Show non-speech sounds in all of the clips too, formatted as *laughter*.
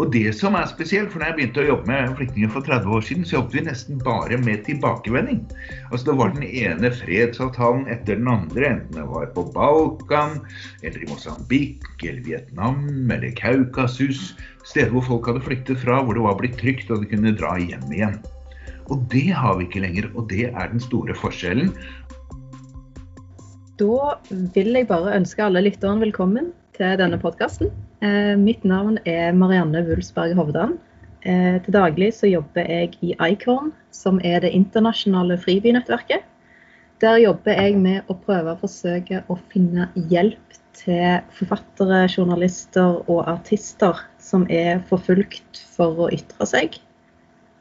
Og det som er spesielt, for når jeg begynte å jobbe med flyktninger for 30 år siden, så jobbet vi nesten bare med tilbakevending. Altså Det var den ene fredsavtalen etter den andre, enten det var på Balkan, eller i Mosambik, eller Vietnam, eller Kaukasus. Steder hvor folk hadde flyktet fra, hvor det var blitt trygt og de kunne dra hjem igjen. Og det har vi ikke lenger, og det er den store forskjellen. Da vil jeg bare ønske alle lytterne velkommen til denne podkasten. Eh, mitt navn er Marianne Wulsberg Hovdan. Eh, til daglig så jobber jeg i ICORN, som er det internasjonale fribynettverket. Der jobber jeg med å prøve å forsøke å finne hjelp til forfattere, journalister og artister som er forfulgt for å ytre seg.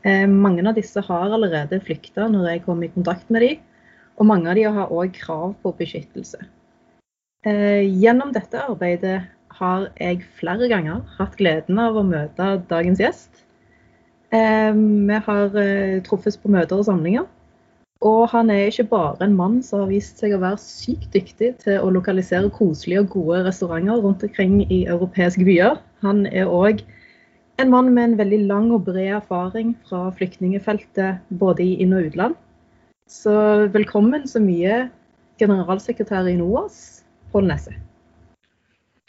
Eh, mange av disse har allerede flykta når jeg kom i kontakt med dem. Og mange av dem har òg krav på beskyttelse. Gjennom dette arbeidet har jeg flere ganger hatt gleden av å møte dagens gjest. Eh, vi har eh, truffes på møter og samlinger. Og han er ikke bare en mann som har vist seg å være sykt dyktig til å lokalisere koselige og gode restauranter rundt omkring i europeiske byer. Han er òg en mann med en veldig lang og bred erfaring fra flyktningefeltet både i inn- og utland. Så velkommen så mye, generalsekretær i NOAS, Pål Nesse.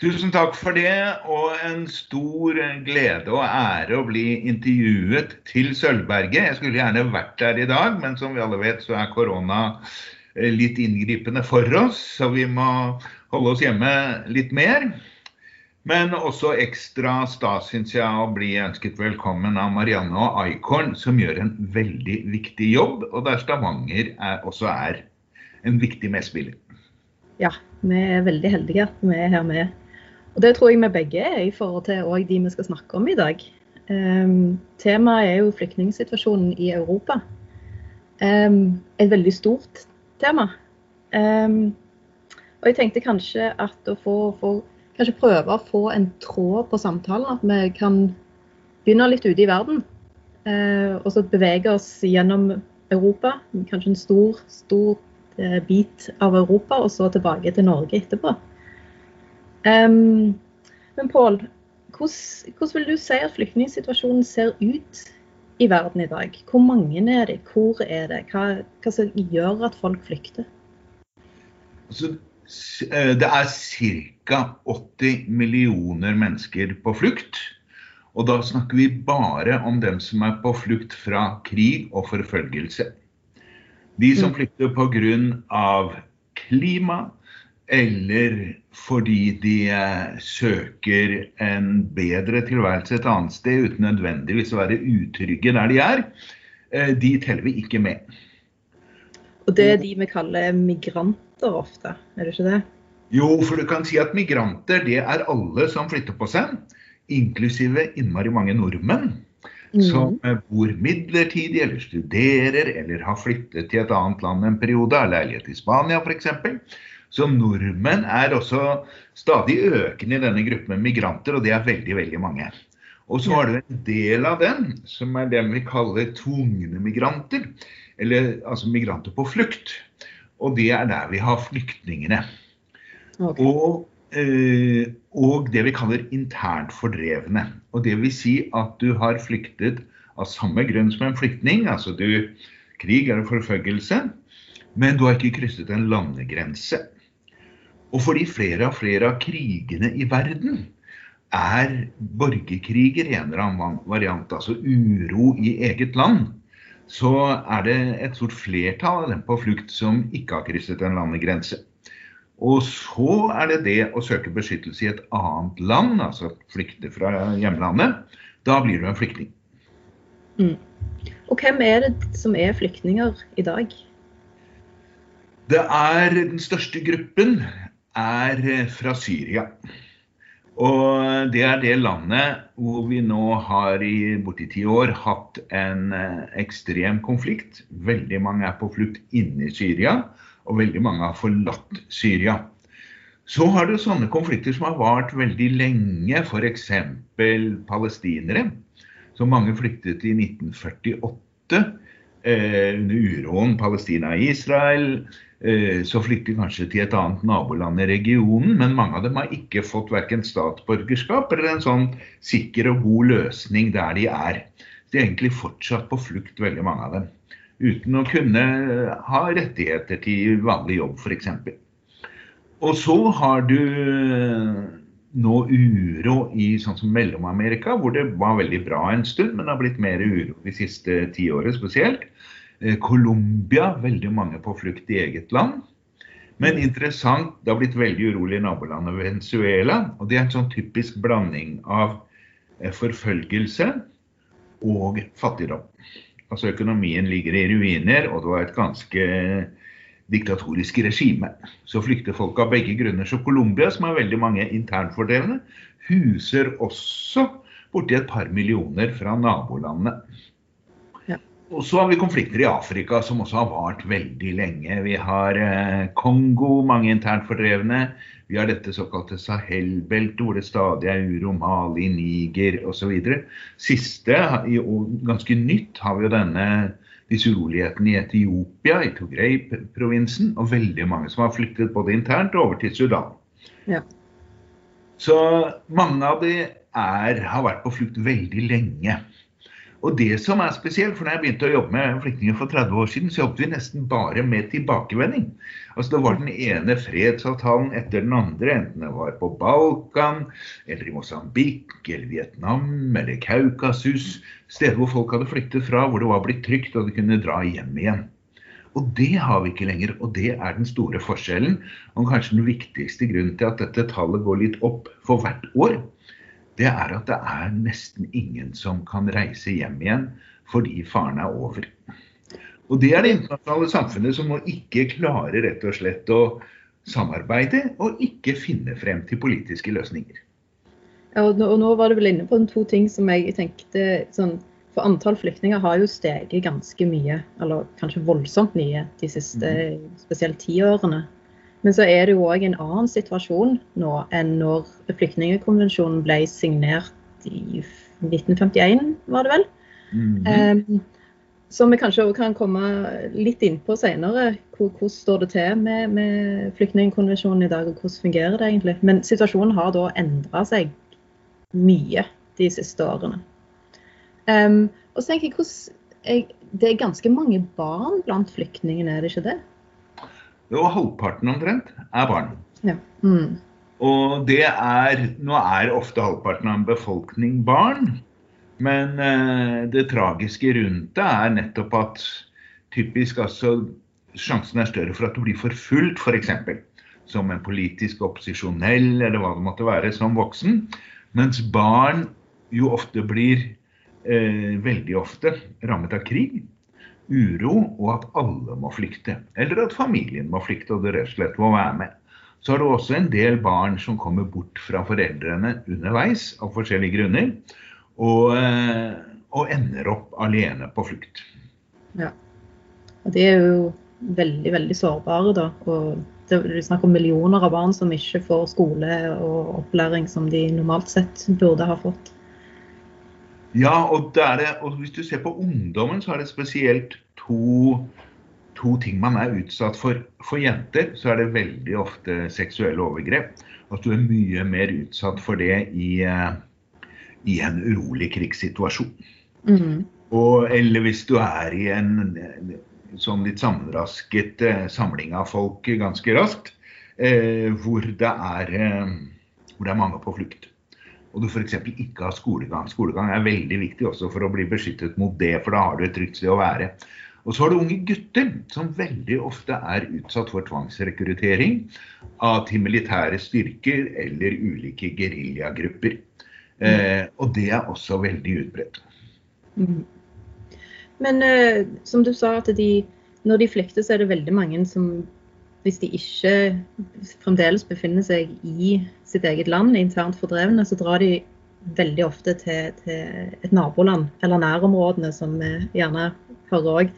Tusen takk for det, og en stor glede og ære å bli intervjuet til Sølvberget. Jeg skulle gjerne vært der i dag, men som vi alle vet så er korona eh, litt inngripende for oss, så vi må holde oss hjemme litt mer. Men også ekstra stas, syns jeg, å bli ønsket velkommen av Marianne og Aikorn, som gjør en veldig viktig jobb, og der Stavanger er, også er en viktig medspiller. Ja, vi er veldig heldige at vi er her med. Og det tror jeg vi begge er i forhold til òg de vi skal snakke om i dag. Um, temaet er jo flyktningsituasjonen i Europa. Um, et veldig stort tema. Um, og jeg tenkte kanskje at å få, få kanskje prøve å få en tråd på samtalen. At vi kan begynne litt ute i verden. Uh, og så bevege oss gjennom Europa. Kanskje en stor, stor uh, bit av Europa, og så tilbake til Norge etterpå. Um, men Pål, hvordan, hvordan, vil du si at flyktningsituasjonen ser ut i verden i dag? Hvor mange er det? Hvor er det? Hva, hva som gjør at folk flykter? Altså, Eh, det er ca. 80 millioner mennesker på flukt. Og da snakker vi bare om dem som er på flukt fra krig og forfølgelse. De som mm. flykter pga. klima, eller fordi de eh, søker en bedre tilværelse et annet sted uten nødvendigvis å være utrygge der de er, eh, de teller vi ikke med. Og det er de vi kaller migranter? migranter ofte, er det ikke det? Jo, for du kan si at migranter det er alle som flytter på seg, inklusive innmari mange nordmenn. Mm. Som bor midlertidig eller studerer eller har flyttet til et annet land en periode, har leilighet i Spania f.eks. Så nordmenn er også stadig økende i denne gruppen med migranter, og det er veldig, veldig mange. Og så har du en del av den som er dem vi kaller tvungne migranter. Eller altså migranter på flukt. Og det er der vi har flyktningene. Okay. Og, eh, og, det vi kaller internt fordrevne. Og det vil si at du har flyktet av samme grunn som en flyktning. Altså du krig eller forfølgelse. Men du har ikke krysset en landegrense. Og fordi flere og flere av krigene i verden er borgerkriger i en eller annen variant, altså uro i eget land, så er det et stort flertall av dem på flukt som ikke har krysset en landegrense. Og så er det det å søke beskyttelse i et annet land, altså flykte fra hjemlandet. Da blir du en flyktning. Mm. Og hvem er det som er flyktninger i dag? Det er Den største gruppen er fra Syria. Og det er det landet hvor vi nå har i borti ti år hatt en eh, ekstrem konflikt. Veldig mange er på flukt inne i Syria, og veldig mange har forlatt Syria. Så har du sånne konflikter som har vart veldig lenge, f.eks. palestinere. Så mange flyktet i 1948 eh, under uroen Palestina-Israel. Eh, så flykter kanskje til et annet naboland i regionen, men mange av dem har ikke fått verken statsborgerskap eller en sånn sikker og god løsning der de er. De er egentlig fortsatt på flukt, veldig mange av dem. Uten å kunne ha rettigheter til vanlig jobb, f.eks. Og så har du nå uro i sånn som Mellom-Amerika, hvor det var veldig bra en stund, men det har blitt mer uro de siste ti årene spesielt. Eh, Colombia, veldig mange på flukt i eget land. Men interessant, det har blitt veldig urolig i nabolandet Venezuela. Og det er en sånn typisk blanding av eh, forfølgelse og fattigdom. Altså økonomien ligger i ruiner, og det var et ganske diktatorisk regime. Så flykter folk av begge grunner. Så Colombia, som har veldig mange internfordrevne, huser også borti et par millioner fra nabolandene. Og så har vi konflikter i Afrika som også har vart veldig lenge. Vi har eh, Kongo, mange internt fordrevne. Vi har dette såkalte Sahel-beltet, hvor det stadig er uro. Mali, Niger osv. Siste, og ganske nytt, har vi jo denne disse urolighetene i Etiopia, i Togrei-provinsen. Og veldig mange som har flyktet både internt og over til Sudan. Ja. Så mange av de er, har vært på flukt veldig lenge. Og det som er spesielt, for når jeg begynte å jobbe med flyktninger for 30 år siden, så jobbet vi nesten bare med tilbakevending. Altså Det var den ene fredsavtalen etter den andre, enten det var på Balkan, eller i Mosambik, eller Vietnam, eller Kaukasus. Steder hvor folk hadde flyktet fra, hvor det var blitt trygt og de kunne dra hjem igjen. Og det har vi ikke lenger, og det er den store forskjellen. Og kanskje den viktigste grunnen til at dette tallet går litt opp for hvert år det er at det er nesten ingen som kan reise hjem igjen fordi faren er over. Og det er det internasjonale samfunnet som nå ikke klarer rett og slett å samarbeide og ikke finne frem til politiske løsninger. Ja, og nå, var du vel inne på to ting som jeg tenkte sånn, For antall flyktninger har jo steget ganske mye, eller kanskje voldsomt mye, de siste mm. spesielt ti årene. Men så er det jo òg en annen situasjon nå enn når flyktningkonvensjonen ble signert i 1951, var det vel. Mm -hmm. um, som vi kanskje kan komme litt inn på senere. Hvordan står det til med, med flyktningkonvensjonen i dag, og hvordan fungerer det egentlig? Men situasjonen har da endra seg mye de siste årene. Um, og så tenker jeg hvordan Det er ganske mange barn blant flyktningene, er det ikke det? Jo, halvparten omtrent er barn. Ja. Mm. Og det er Nå er ofte halvparten av en befolkning barn. Men eh, det tragiske rundt det er nettopp at typisk altså Sjansen er større for at du blir forfulgt, f.eks. Som en politisk opposisjonell, eller hva det måtte være, som voksen. Mens barn jo ofte blir, eh, veldig ofte, rammet av krig uro og at alle må flykte. Eller at familien må flykte og det rett og slett må være med. Så har du også en del barn som kommer bort fra foreldrene underveis av forskjellige grunner. Og, eh, og ender opp alene på flukt. Ja. Og de er jo veldig, veldig sårbare, da. Og det er snakk om millioner av barn som ikke får skole og opplæring som de normalt sett burde ha fått. Ja, og, det, og, hvis du ser på ungdommen, så er det spesielt to, to ting man er utsatt for. For jenter så er det veldig ofte seksuelle overgrep. At du er mye mer utsatt for det i, eh, i en urolig krigssituasjon. Mm. Og, eller hvis du er i en sånn litt sammenrasket eh, samling av folk ganske raskt, eh, hvor, det er, eh, hvor det er mange på flukt og du f.eks. ikke har skolegang. Skolegang er veldig viktig også for å bli beskyttet mot det, for da har du et trygt sted å være. Og så har du unge gutter, som veldig ofte er utsatt for tvangsrekruttering av til militære styrker eller ulike geriljagrupper. Eh, og det er også veldig utbredt. Mm. Men eh, som du sa, at de, når de flykter, så er det veldig mange som hvis de ikke fremdeles befinner seg i sitt eget land, internt fordrevne, så drar de veldig ofte til, til et naboland, eller nærområdene, som vi gjerne hører òg.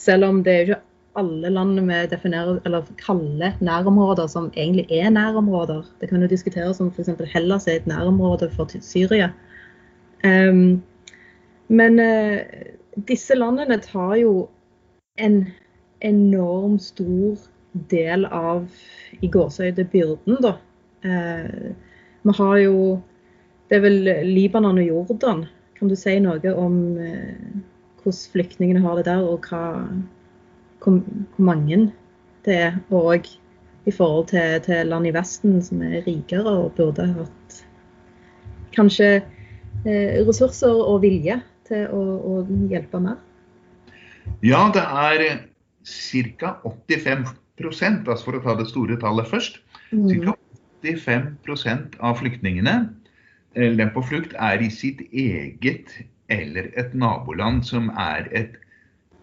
Selv om det er ikke alle landene vi definerer, eller kaller nærområder som egentlig er nærområder. Det kan jo diskuteres om f.eks. Hellas er et nærområde for Syria. Um, men uh, disse landene tar jo en enorm stor del av i gåseøyde byrden, da. Eh, vi har jo Det er vel Libanon og Jordan. Kan du si noe om eh, hvordan flyktningene har det der, og hva, hvor, hvor mange det er? Og i forhold til, til land i Vesten som er rikere og burde hatt kanskje eh, ressurser og vilje til å, å hjelpe mer? Ja, det er ca. 85 altså for å ta det store tallet først. Ca. 85% av flyktningene eller på flukt er i sitt eget eller et naboland som er et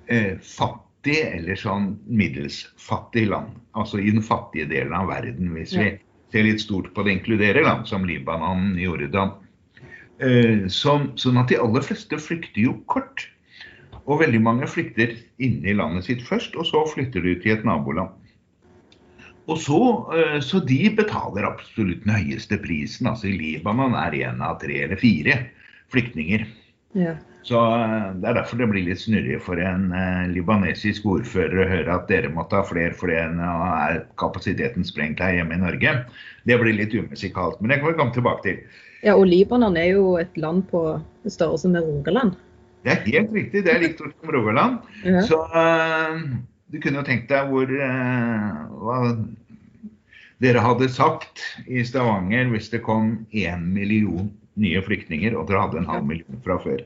eh, fattig eller sånn middels fattig land. Altså i den fattige delen av verden, hvis vi ser litt stort på det inkluderer land som Libanon, Jordan. Eh, sånn, sånn at de aller fleste flykter jo kort. Og veldig mange flykter inne i landet sitt først, og så flytter de til et naboland. Og så, eh, Så de betaler absolutt den høyeste prisen. altså I Libanon er én av tre eller fire flyktninger. Ja. Så eh, Det er derfor det blir litt snurrig for en eh, libanesisk ordfører å høre at dere må ta flere fordi er kapasiteten sprengt her hjemme i Norge. Det blir litt umusikalt, men det kan vi komme tilbake til. Ja, og Libanon er jo et land på størrelse med Rogaland. Det er helt riktig, det er likt som Rogaland. Ja. Så du kunne jo tenkt deg hvor uh, hva dere hadde sagt i Stavanger hvis det kom én million nye flyktninger, og dere hadde en halv million fra før.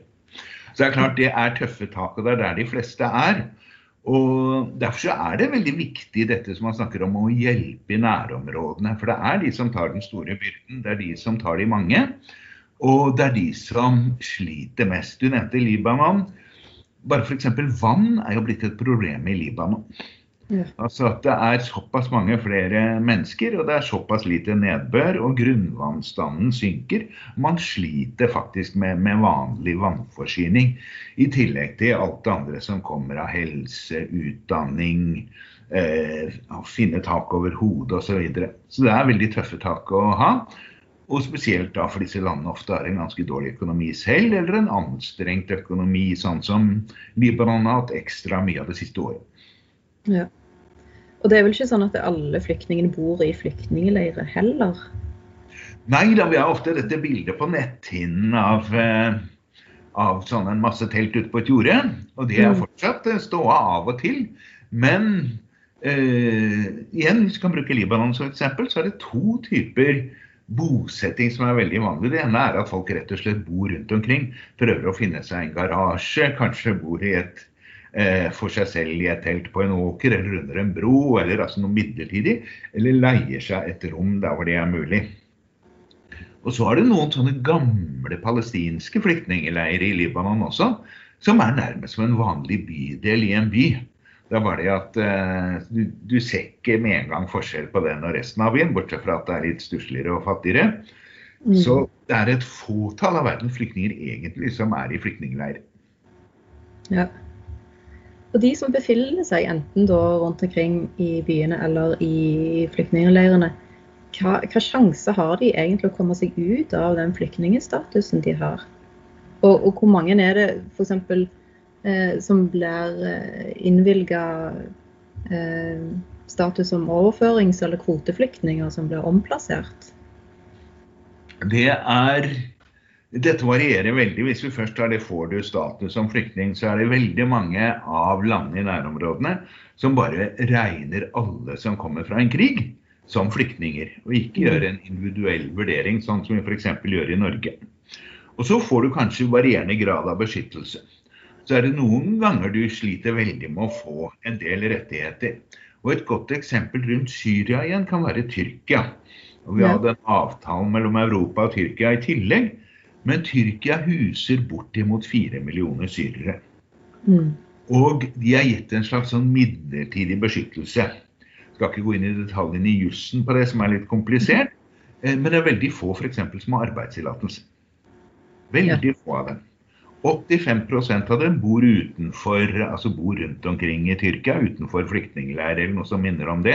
Så det er klart det er tøffe tak, og det er der de fleste er. Og Derfor så er det veldig viktig dette som man snakker om å hjelpe i nærområdene. For det er de som tar den store byrden, det er de som tar de mange. Og det er de som sliter mest. Du nevnte Libanon. Bare f.eks. vann er jo blitt et problem i Libanon. Ja. Altså at det er såpass mange flere mennesker, og det er såpass lite nedbør, og grunnvannstanden synker. Man sliter faktisk med, med vanlig vannforsyning. I tillegg til alt det andre som kommer av helse, utdanning, eh, å finne tak over hodet osv. Så, videre. så det er veldig tøffe tak å ha. Og spesielt da for disse landene ofte har en ganske dårlig økonomi selv, eller en anstrengt økonomi, sånn som Libanon har hatt ekstra mye av det siste året. Ja. Og det er vel ikke sånn at alle flyktningene bor i flyktningleirer heller? Nei da, vi har ofte dette bildet på netthinnen av, eh, av sånn en masse telt ute på et jorde. Og det er Mm. fortsatt eh, ståa av og til. Men eh, igjen, hvis vi kan bruke Libanon som eksempel, så er det to typer bosetting som er veldig vanlig. Det ene er at folk rett og slett bor rundt omkring. Prøver å finne seg en garasje, kanskje bor i et eh, for seg selv i et telt på en åker eller under en bro, eller altså noe midlertidig. Eller leier seg et rom der hvor det er mulig. Og så er det noen sånne gamle palestinske flyktningleirer i Libanon også, som er nærmest som en vanlig bydel i en by. Det er bare det at uh, du, du ser ikke med en gang forskjell på den og resten av byen, bortsett fra at det er litt stussligere og fattigere. Mm. Så det er et fåtall av verdens flyktninger egentlig som er i flyktningleir. Ja. Og de som befinner seg enten da rundt omkring i byene eller i flyktningleirene, hva, hva sjanse har de egentlig å komme seg ut av den flyktningstatusen de har? Og, og hvor mange er det f.eks. Eh, som blir eh, innvilga eh, status som overførings- eller kvoteflyktninger som blir omplassert? Det er Dette varierer veldig. Hvis vi først tar det får du status som flyktning, så er det veldig mange av landene i nærområdene som bare regner alle som kommer fra en krig, som flyktninger. Og ikke gjør en individuell vurdering, sånn som vi f.eks. gjør i Norge. Og så får du kanskje varierende grad av beskyttelse. Så er det noen ganger du sliter veldig med å få en del rettigheter. Og et godt eksempel rundt Syria igjen kan være Tyrkia. Og vi hadde en avtale mellom Europa og Tyrkia i tillegg. Men Tyrkia huser bortimot fire millioner syrere. Mm. Og de er gitt en slags sånn midlertidig beskyttelse. Skal ikke gå inn i detaljene i jussen på det, som er litt komplisert. eh, Men det er veldig få for eksempel, som har arbeidstillatelse. Veldig få av dem. 85% av dem bor utenfor, altså bor rundt omkring i Tyrkia, utenfor flyktningleirer eller noe som minner om det.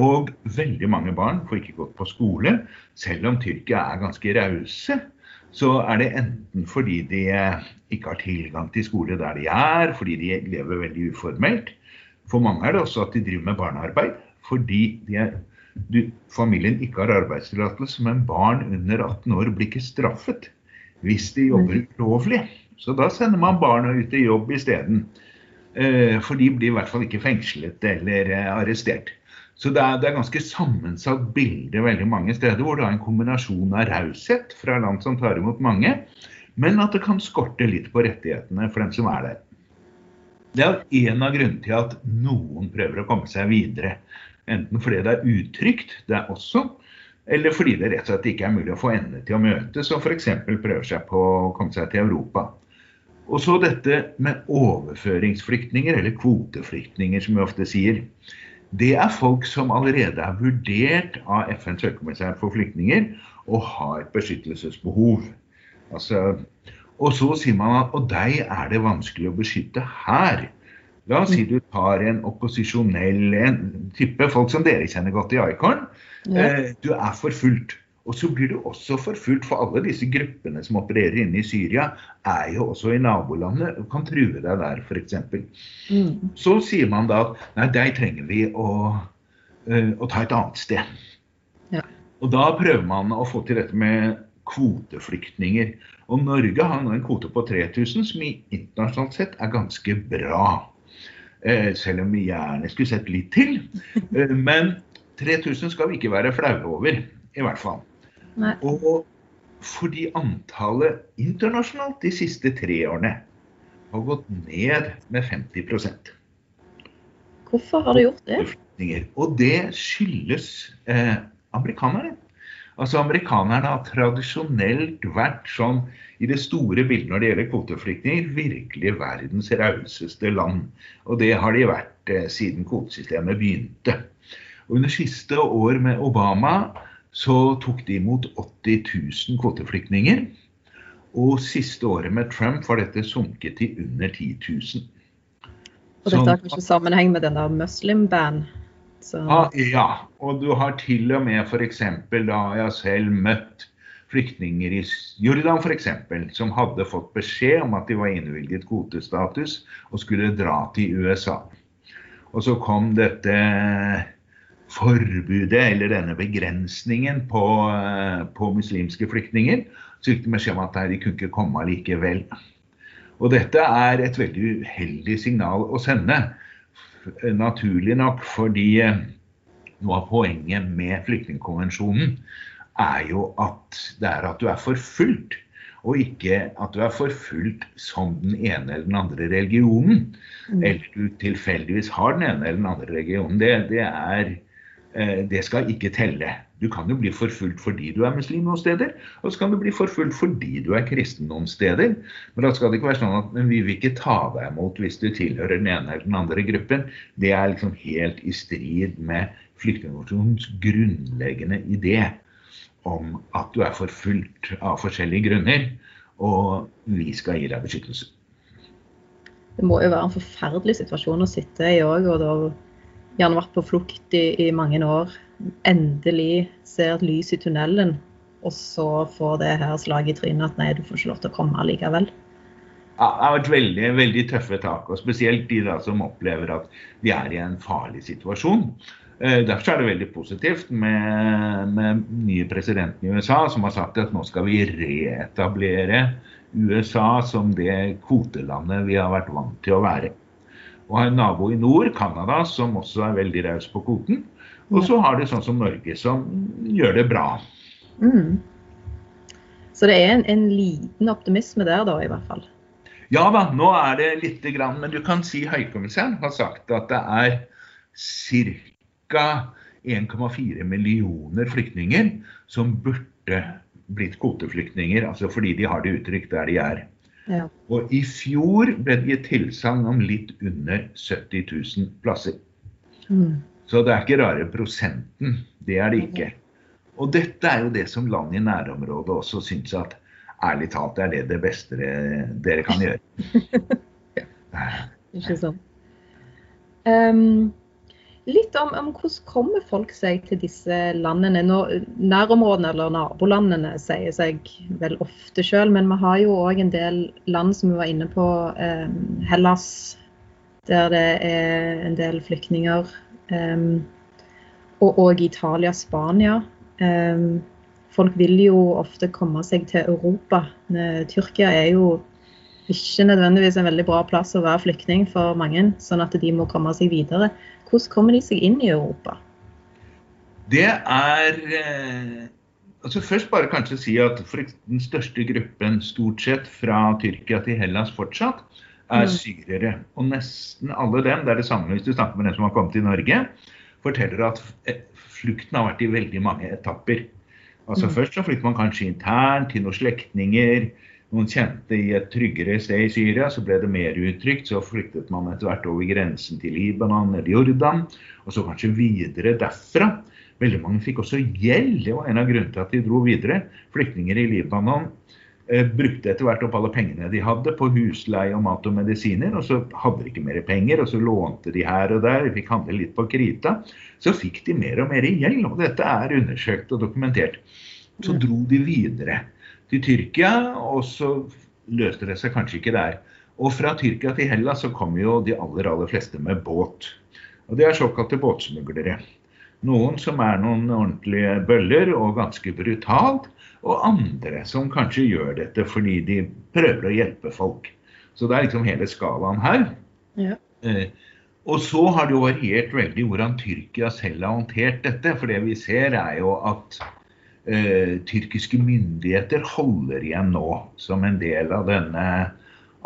Og veldig mange barn får ikke gått på skole, selv om Tyrkia er ganske rause. så er det enten fordi de ikke har tilgang til skole der de er, fordi de lever veldig uformelt. For mange er det også at de driver med barnearbeid fordi er, du, familien ikke har arbeidstillatelse, men barn under 18 år blir ikke straffet hvis de jobber ulovlig. Så da sender man barna ut i jobb isteden. Eh, for de blir i hvert fall ikke fengslet eller eh, arrestert. Så det er, det er ganske sammensatt bilde veldig mange steder, hvor det er en kombinasjon av raushet fra land som tar imot mange, men at det kan skorte litt på rettighetene for dem som er der. Det er en av grunnene til at noen prøver å komme seg videre. Enten fordi det er utrygt, det er også, eller fordi det rett og slett ikke er mulig å få endene til å møtes, og f.eks. prøver seg på å komme seg til Europa. Og så dette med overføringsflyktninger, eller kvoteflyktninger, som vi ofte sier. Det er folk som allerede er vurdert av FNs høykommissær for flyktninger og har beskyttelsesbehov. Altså, og så sier man at og deg er det vanskelig å beskytte her. La oss si du tar en opposisjonell en type folk som dere kjenner godt i Icon. Ja. Eh, du er forfulgt. Og så blir du også forfulgt, for alle disse gruppene som opererer inne i Syria, er jo også i nabolandet og kan true deg der, f.eks. Mm. Så sier man da at nei, deg trenger vi å, uh, å ta et annet sted. Ja. Og da prøver man å få til dette med kvoteflyktninger. Og Norge har nå en kvote på 3000, som i internasjonalt sett er ganske bra. Eh, selv om vi gjerne skulle sett litt til. Eh, men 3000 skal vi ikke være flaue over, i hvert fall. Nei. Og fordi antallet internasjonalt de siste tre årene har gått ned med 50% Hvorfor har det gjort det? Og det skyldes eh, amerikanerne. Altså Amerikanerne har tradisjonelt vært sånn i det store bildet når det gjelder kvoteflyktninger, virkelig verdens rauseste land. Og det har de vært eh, siden kvotesystemet begynte. Og under siste år med Obama så tok de imot 80 000 kvoteflyktninger. Og siste året med Trump var dette sunket til under 10 000. Og dette har kanskje sammenheng med denne muslim-ban? Ah, ja, og du har til og med f.eks. da jeg selv møtt flyktninger i Jordan f.eks. som hadde fått beskjed om at de var innvilget kvotestatus og skulle dra til USA. Og så kom dette forbudet, eller denne begrensningen, på, på muslimske flyktninger. Så fikk de beskjed om at de kunne ikke komme likevel. Og dette er et veldig uheldig signal å sende. Naturlig nok, fordi noe av poenget med flyktningkonvensjonen er jo at det er at du er forfulgt. Og ikke at du er forfulgt som den ene eller den andre religionen. Mm. Eller du tilfeldigvis har den ene eller den andre religionen. Det, det, er, eh, det skal ikke telle. Du kan jo bli forfulgt fordi du er muslim noen steder, og så kan du bli forfulgt fordi du er kristen noen steder. Men da skal det ikke være sånn at vi vil ikke ta deg imot hvis du tilhører den ene eller den andre gruppen. Det er liksom helt i strid med flyktningkonvensjonens grunnleggende idé om at du er forfulgt av forskjellige grunner, og vi skal gi deg beskyttelse. Det må jo være en forferdelig situasjon å sitte i òg, og da gjerne vært på flukt i, i, mange år. Endelig ser et lys i tunnelen, og så får det her slaget i trynet at nei, du får ikke lov til å komme likevel. Ja, det har vært veldig, veldig tøffe tak, og spesielt de da som opplever at de er i en farlig situasjon. Eh, derfor er det veldig positivt med, med nye presidenten i USA som har sagt at nå skal vi reetablere USA som det kvotelandet vi har vært vant til å være. Og har en nabo i nord, Canada, som også er veldig raus på kvoten. Og så har de sånn som Norge, som gjør det bra. Mm. Så det er en, en, liten optimisme der, da, i hvert fall? Ja da, nå er det lite grann. Men du kan si høykommissæren har sagt at det er ca. 1,4 millioner flyktninger som burde blitt kvoteflyktninger, altså fordi de har det uttrykt der de er. Ja. Og i fjor ble det gitt tilsagn om litt under 70 000 plasser. Mm. Så det er ikke rare prosenten. Det er det ikke. Og dette er jo det som land i nærområdet også syns at ærlig talt er det det beste dere kan gjøre. *laughs* Ikke sant. Um, litt om, om, hvordan kommer folk seg til disse landene. Nå, nærområdene eller nabolandene sier seg vel ofte sjøl, men vi har jo òg en del land som vi var inne på. um, Hellas, der det er en del flyktninger. Eh, og òg Italia, Spania. Eh, folk vil jo ofte komme seg til Europa. Tyrkia er jo ikke nødvendigvis en veldig bra plass å være flyktning for mange, sånn at de må komme seg videre. Hvordan kommer de seg inn i Europa? Det er eh, altså Først bare kanskje si at den største gruppen stort sett fra Tyrkia til Hellas fortsatt er mm. syrere. Og nesten alle dem, det er det samme hvis du snakker med dem som har kommet til Norge, forteller at flukten har vært i veldig mange etapper. Altså mm. Først så flytter man kanskje internt til noen slektninger noen kjente i et tryggere sted i Syria, så ble det mer utrygt. Så flyktet man etter hvert over grensen til Libanon eller Jordan, og så kanskje videre derfra. Veldig mange fikk også gjeld. Det var en av grunnene til at de dro videre. Flyktninger i Libanon brukte etter hvert opp alle pengene de hadde på husleie og mat og medisiner. Og så hadde de ikke mer penger, og så lånte de her og der. De fikk handle litt på krita. Så fikk de mer og mer gjeld, og dette er undersøkt og dokumentert. Så dro de videre til Tyrkia, og så løste det seg kanskje ikke der. Og fra Tyrkia til Hellas så kom jo de aller, aller fleste med båt. Og det er såkalte båtsmuglere. Noen som er noen ordentlige bøller og ganske brutalt, og andre som kanskje gjør dette fordi de prøver å hjelpe folk. Så det er liksom hele skalaen her. Ja. Eh, og så har det jo variert veldig hvordan Tyrkia selv har håndtert dette. For det vi ser er jo at eh, tyrkiske myndigheter holder igjen nå som en del av denne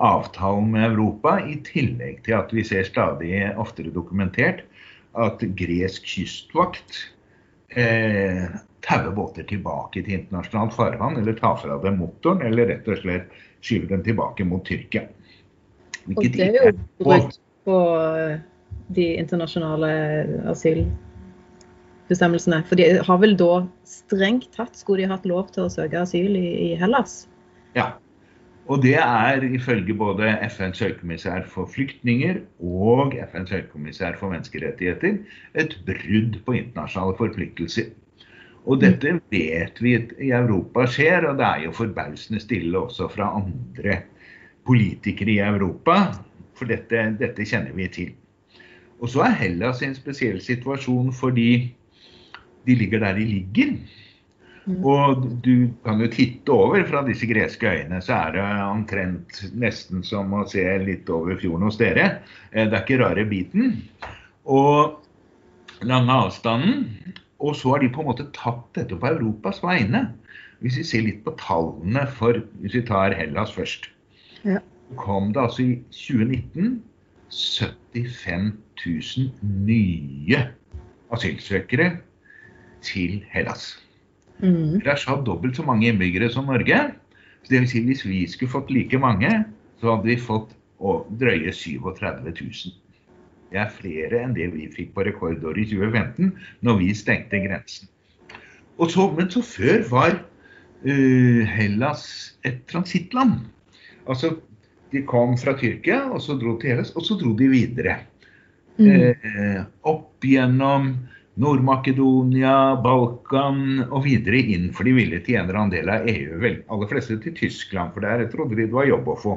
avtalen med Europa, i tillegg til at vi ser stadig oftere dokumentert at gresk kystvakt eh, tauer båter tilbake til internasjonalt farvann, eller tar fra dem motoren, eller rett og slett skyver dem tilbake mot Tyrkia. Hvilket og det er jo brudd på eh, de internasjonale asylbestemmelsene. For de har vel da strengt tatt skulle de hatt lov til å søke asyl i, i Hellas? Ja. Og det er ifølge både FNs høykommissær for flyktninger og FNs høykommissær for menneskerettigheter et brudd på internasjonale forpliktelser. Og mm. dette vet vi i Europa skjer, og det er jo forbausende stille også fra andre politikere i Europa. For dette, dette kjenner vi til. Og så er Hellas i en spesiell situasjon fordi de ligger der de ligger. Mm. Og du kan jo titte over fra disse greske øyene, så er det omtrent nesten som å se litt over fjorden hos dere. Eh, det er ikke rare biten. Og lange avstanden. Og så har de på en måte tatt dette på Europas vegne. Hvis vi ser litt på tallene for Hvis vi tar Hellas først. Ja. kom det altså i 2019 75 000 nye asylsøkere til Hellas. Mm. Rasha har dobbelt så mange innbyggere som Norge. Så det vil si hvis vi skulle fått like mange, så hadde vi fått å, drøye 37 000. Det er flere enn det vi fikk på rekordåret i 2015, når vi stengte grensen. Så, men så før var uh, Hellas et transittland. Altså, de kom fra Tyrkia, og så dro til Hellas, og så dro de videre. Mm. Uh, opp gjennom Nord-Makedonia, Balkan og videre inn, for de ville til en eller annen del av EU. Vel, aller fleste til Tyskland, for der trodde de det var jobb å få.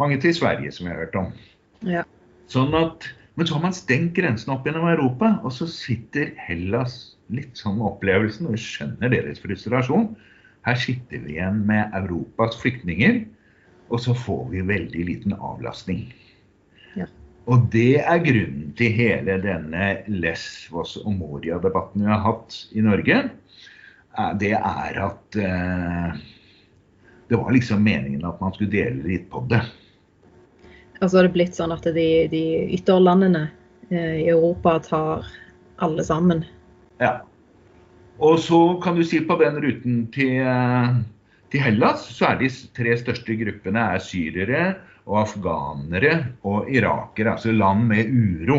Mange til Sverige, som jeg har hørt om. Ja. Sånn at, men så har man stengt grensen opp gjennom Europa, og så sitter Hellas litt sånn med opplevelsen, og vi skjønner deres frustrasjon. Her sitter vi igjen med Europas flyktninger, og så får vi veldig liten avlastning. Og det er grunnen til hele denne Lesvos og Moria-debatten vi har hatt i Norge. Det er at eh, det var liksom meningen at man skulle dele litt på det. Og så har det blitt sånn at de, de ytterlandene eh, i Europa tar alle sammen. Ja. Og så kan du si på den ruten til, eh, til Hellas, så er de tre største gruppene er syrere og afghanere og irakere. Altså land med uro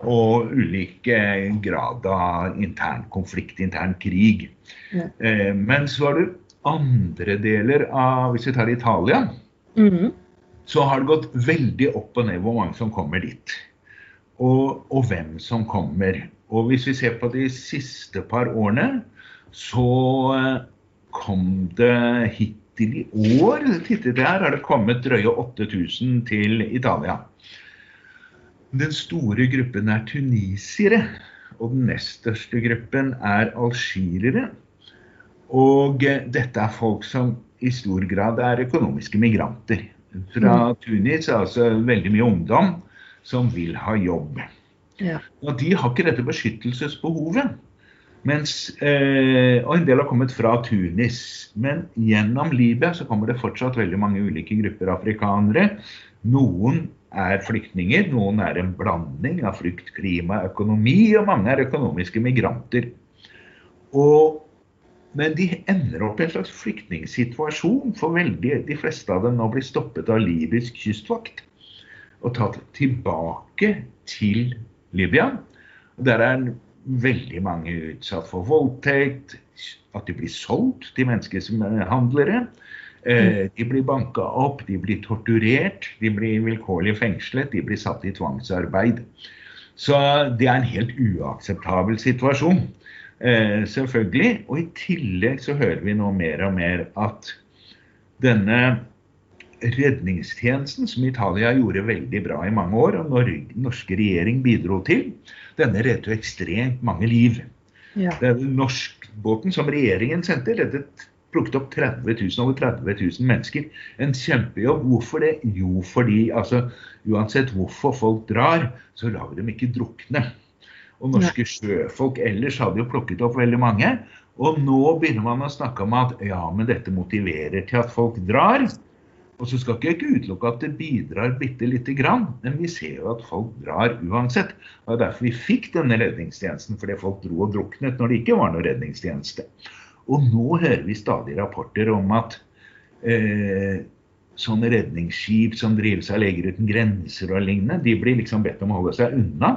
og ulike grad av intern konflikt, intern krig. Ja. Eh, men så har du andre deler av Hvis vi tar Italia, mm. så har det gått veldig opp og ned hvor mange som kommer dit. og, og, hvem som kommer. Og hvis vi ser på de siste par årene, så eh, kom det hittil i år jeg her, er det kommet drøye 8000 til Italia. Den store gruppen er tunisiere, og den nest største gruppen er algeriere. Og eh, dette er folk som i stor grad er økonomiske migranter. Fra mm. Tunis er altså veldig mye ungdom som vil ha jobb. Ja. Og de har ikke dette beskyttelsesbehovet. Mens, eh, og en del har kommet fra Tunis. Men gjennom Libya så kommer det fortsatt veldig mange ulike grupper afrikanere. Noen er flyktninger, noen er en blanding av frykt, klima, økonomi, og mange er økonomiske migranter. Og, men de ender opp i en slags flyktningsituasjon, for veldig, de fleste av dem nå blir stoppet av libysk kystvakt og tatt tilbake til Libya. Der er veldig mange utsatt for voldtekt, at de blir solgt til menneskehandlere. er handlere. de blir banka opp, de blir torturert, de blir vilkårlig fengslet, de blir satt i tvangsarbeid. Så det er en helt uakseptabel situasjon. Eh, selvfølgelig. Og i tillegg så hører vi nå mer og mer at denne redningstjenesten, som Italia gjorde veldig bra i mange år, og Norge, norske regjering bidro til, denne reddet jo ekstremt mange liv. Ja. Norskbåten som regjeringen sendte, reddet plukket opp 30 000, over 30 000 mennesker. En kjempejobb. Hvorfor det? Jo, fordi altså, uansett hvorfor folk drar, så lar vi dem ikke drukne. Og norske sjøfolk ellers hadde jo plukket opp veldig mange. Og nå begynner man å snakke om at ja, men dette motiverer til at folk drar. Og så skal ikke jeg utelukke at det bidrar bitte lite grann, men vi ser jo at folk drar uansett. Det er derfor vi fikk denne redningstjenesten, fordi folk dro og druknet når det ikke var noe redningstjeneste. Og nå hører vi stadig rapporter om at eh, sånne redningsskip som drives av Leger uten grenser og lignende, de blir liksom bedt om å holde seg unna.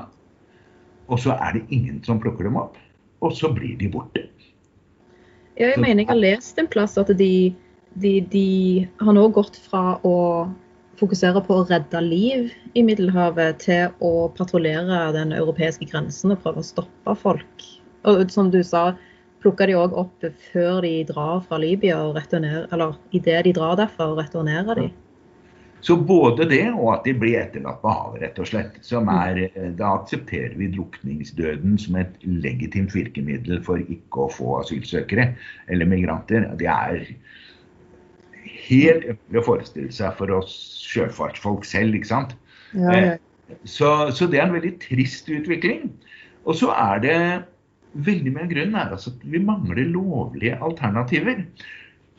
Og så er det ingen som plukker dem opp. Og så blir de borte. Ja, jeg mener jeg har lest en plass at de de, de har nå gått fra å fokusere på å redde liv i Middelhavet til å patruljere den europeiske grensen og prøve å stoppe folk. Og som du sa, plukker de òg opp før de drar fra Libya, og returnerer, eller idet de drar derfra, og returnerer de. Så både det og at de blir etterlatt på havet, rett og slett. som er, Da aksepterer vi drukningsdøden som et legitimt virkemiddel for ikke å få asylsøkere eller migranter. Det er helt umulig å forestille seg for oss sjøfartsfolk selv. ikke sant? Ja, ja. Eh, så, så, det er en veldig trist utvikling. Og så er det veldig mye av grunnen er altså at vi mangler lovlige alternativer.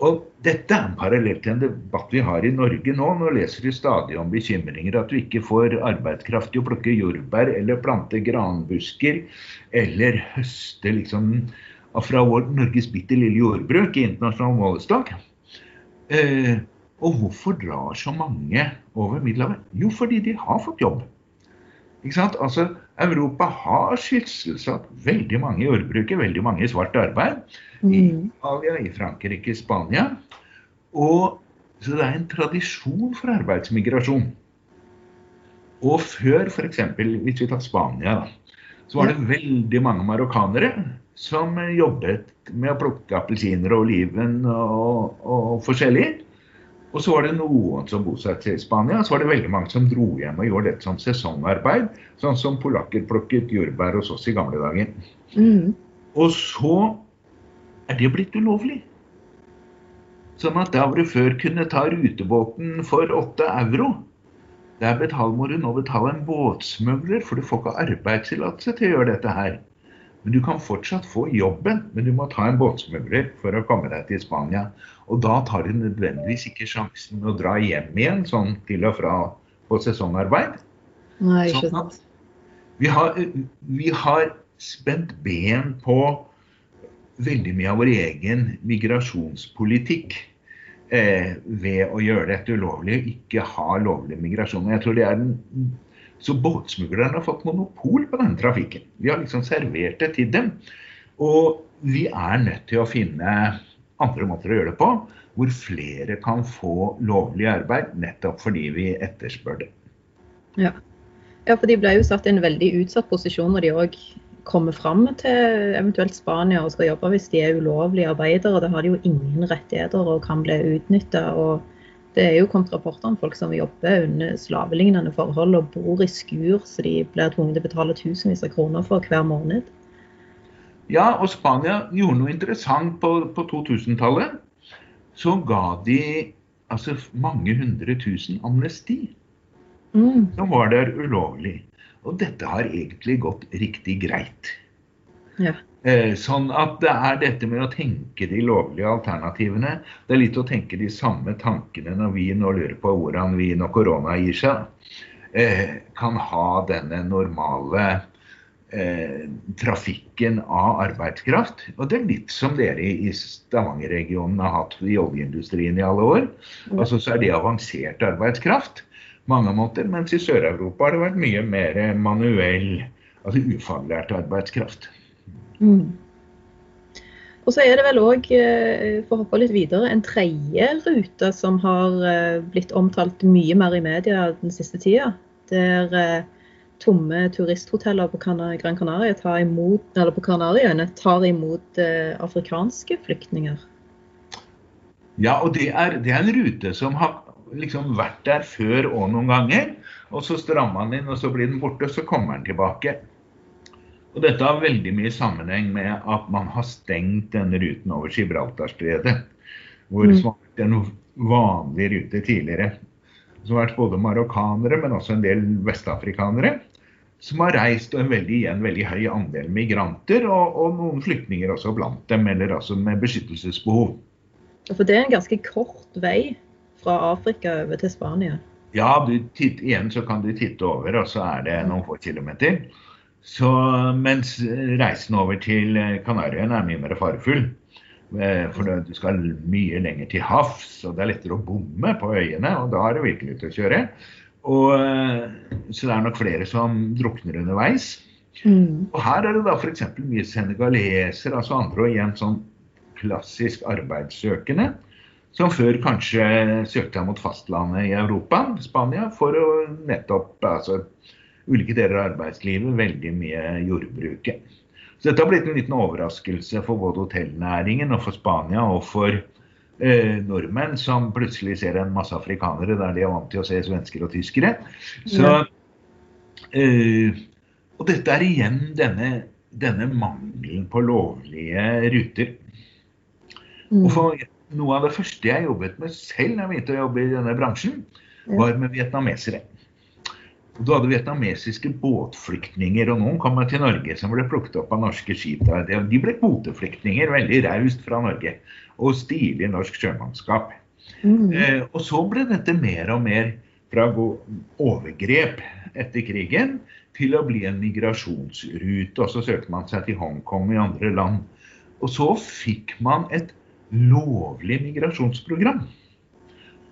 Og dette er en parallell til en debatt vi har i Norge nå. Nå leser vi stadig om bekymringer at du ikke får arbeidskraft til å plukke jordbær eller plante granbusker eller høste liksom fra vårt Norges bitte lille jordbruk i internasjonal målestokk. Eh, og hvorfor drar så mange over Middelhavet? Jo, fordi de har fått jobb. Ikke sant? Altså, Europa har sysselsatt veldig mange i jordbruket, veldig mange i svart arbeid. Mm. I Italia, i Frankrike, i Spania. Og, så det er en tradisjon for arbeidsmigrasjon. Og før, f.eks. hvis vi tar Spania, da, så var det veldig mange marokkanere som jobbet med å plukke appelsiner og oliven og, og, forskjellig. Og så var det noen som bosatte seg i Spania, så var det veldig mange som dro hjem og gjorde dette som sesongarbeid. Sånn som polakker plukket jordbær hos oss i gamle dager. Mm. Og så er det blitt ulovlig. Sånn at der hvor du før kunne ta rutebåten for åtte euro, der må du nå betale en båtsmugler, for du får ikke arbeidstillatelse til å gjøre dette her. Men du kan fortsatt få jobben, men du må ta en båtsmugler for å komme deg til Spania. Og da tar du nødvendigvis ikke sjansen med å dra hjem igjen sånn til og fra på sesongarbeid. Nei, ikke sånn sant. Vi har, vi har spent ben på veldig mye av vår egen migrasjonspolitikk eh, ved å gjøre dette ulovlig og ikke ha lovlig migrasjon. Jeg tror det er den så båtsmuglerne har fått monopol på denne trafikken. Vi har liksom servert det til dem. Og vi er nødt til å finne andre måter å gjøre det på, hvor flere kan få lovlig arbeid nettopp fordi vi etterspør det. Ja. Ja, for de ble jo satt i en veldig utsatt posisjon når de òg kommer fram til eventuelt Spania og skal jobbe hvis de er ulovlige arbeidere. Da har de jo ingen rettigheter og kan bli utnytta. Det er jo kommet rapporter om folk som jobber under slavelignende forhold og bor i skur så de blir tvunget til å betale tusenvis av kroner for hver måned. Ja, og Spania gjorde noe interessant på, på 2000-tallet. Så ga de altså mange hundre tusen amnesti mm. som var der ulovlig. Og dette har egentlig gått riktig greit. Ja. Eh, sånn at det er dette med å tenke de lovlige alternativene. Det er litt å tenke de samme tankene når vi nå lurer på hvordan vi når korona gir seg, eh, kan ha denne normale eh, trafikken av arbeidskraft. Og det er litt som dere i Stavanger-regionen har hatt i oljeindustrien i alle år. Altså så er det avansert arbeidskraft mange måter, mens i Sør-Europa har det vært mye mer manuell, altså ufaglært arbeidskraft. Mm. Og så er det vel òg, eh, for å hoppe litt videre, en tredje rute som har eh, blitt omtalt mye mer i media den siste tida. Der eh, tomme turisthoteller på Gran Canaria tar imot, eller på tar imot afrikanske flyktninger. Ja, og det er, det er en rute som har liksom vært der før og noen ganger. Og så strammer den inn, og så blir den borte, og så kommer den tilbake. Og dette har veldig mye sammenheng med at man har stengt denne ruten over Gibraltarstredet. Hvor mm. det var en vanlig rute tidligere. Som har vært både marokkanere, men også en del vestafrikanere. Som har reist, og en veldig, en veldig høy andel migranter, og, og noen flyktninger også blant dem, eller altså med beskyttelsesbehov. For det er en ganske kort vei fra Afrika over til Spania? Ja, titt, igjen så kan du titte over, og så er det noen få kilometer. Så, mens reisen over til Kanariøyene er mye mer farefull. Eh, for du skal mye lenger til havs, og det er lettere å bomme på øyene. Og da er det virkelig til å kjøre. Og, eh, så det er nok flere som drukner underveis. Mm. Og her er det da f.eks. mye senegalesere, altså andre og igjen sånn klassisk arbeidssøkende som før kanskje søkte mot fastlandet i Europa, Spania, for å nettopp altså, ulike deler av arbeidslivet, veldig mye jordbruket. Så dette har blitt en liten overraskelse for både hotellnæringen og for Spania og for eh, nordmenn som plutselig ser en masse afrikanere der de er vant til å se svensker og tyskere. Så, eh, og dette er igjen denne, denne mangelen på lovlige ruter. Og for noe av det første jeg jobbet med selv da jeg begynte å jobbe i denne bransjen, var med vietnamesere. Du hadde vietnamesiske båtflyktninger, og noen kom til Norge som ble plukket opp av norske skip. De ble kvoteflyktninger, veldig raust fra Norge. Og stilig norsk sjømannskap. Mm. Eh, og så ble dette mer og mer fra overgrep etter krigen til å bli en migrasjonsrute. Og så søkte man seg til Hongkong og i andre land. Og så fikk man et lovlig migrasjonsprogram.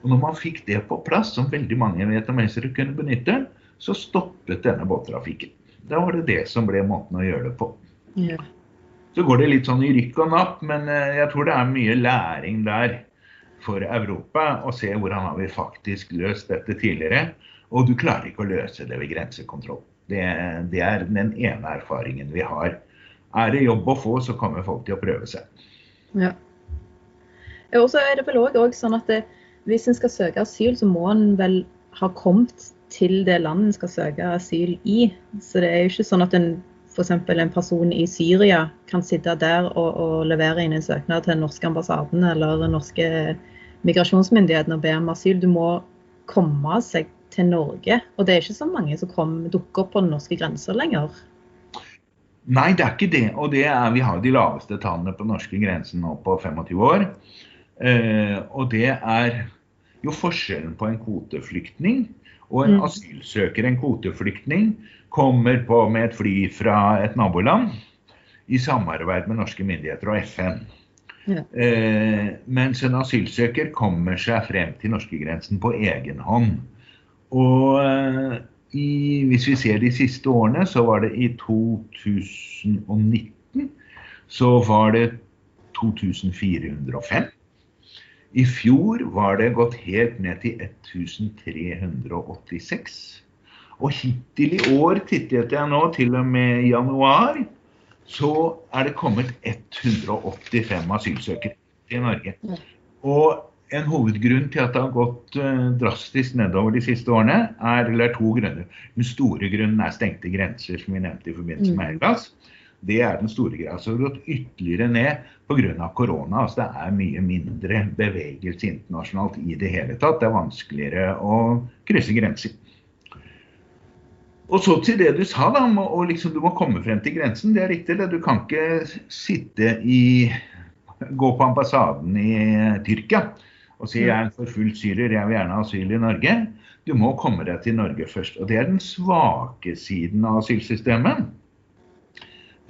Og når man fikk det på plass, som veldig mange vietnamesere kunne benytte, så stoppet denne båttrafikken. Da var det det som ble måten å gjøre det på. Ja. Så går det litt sånn i rykk og napp, men eh, jeg tror det er mye læring der for Europa å se hvordan har vi faktisk løst dette tidligere. Og du klarer ikke å løse det ved grensekontroll. Det, det er den ene erfaringen vi har. Er det jobb å få, så kommer folk til å prøve seg. Ja. Og så er det vel òg sånn at det, hvis en skal søke asyl, så må en vel ha kommet til det landet en skal søke asyl i. Så det er jo ikke sånn at en f.eks. en person i Syria kan sitte der og, og, levere inn en søknad til den norske ambassaden eller den norske migrasjonsmyndigheten og be om asyl. Du må komme seg til Norge. Og det er ikke så mange som kom, dukker opp på den norske grensa lenger. Nei, det er ikke det. Og det er, vi har de laveste tallene på norske grensen nå på 25 år. Eh, og det er jo forskjellen på en kvoteflyktning og en mm. asylsøker. En kvoteflyktning kommer på med et fly fra et naboland i samarbeid med norske myndigheter og FN. Ja. Eh, mens en asylsøker kommer seg frem til norskegrensen på egen hånd. Og eh, i, hvis vi ser de siste årene, så var det i 2019 så var det 2405. I fjor var det gått helt ned til 1386. Og hittil i år, tittet jeg nå, til og med januar, så er det kommet 185 asylsøkere til Norge. Og en hovedgrunn til at det har gått uh, drastisk nedover de siste årene, er, eller to grunner. Den store grunnen er stengte grenser, som vi nevnte i forbindelse med mm. Hellas. Det er den store greia. Så det har gått ytterligere ned pga. korona. Altså det er mye mindre bevegelse internasjonalt i det hele tatt. Det er vanskeligere å krysse grenser. Og så til det du sa, da, og liksom du må komme frem til grensen. Det er riktig. det. Du kan ikke sitte i Gå på ambassaden i Tyrkia og si jeg er en forfulgt syrer, jeg vil gjerne ha asyl i Norge. Du må komme deg til Norge først. Og det er den svake siden av asylsystemet.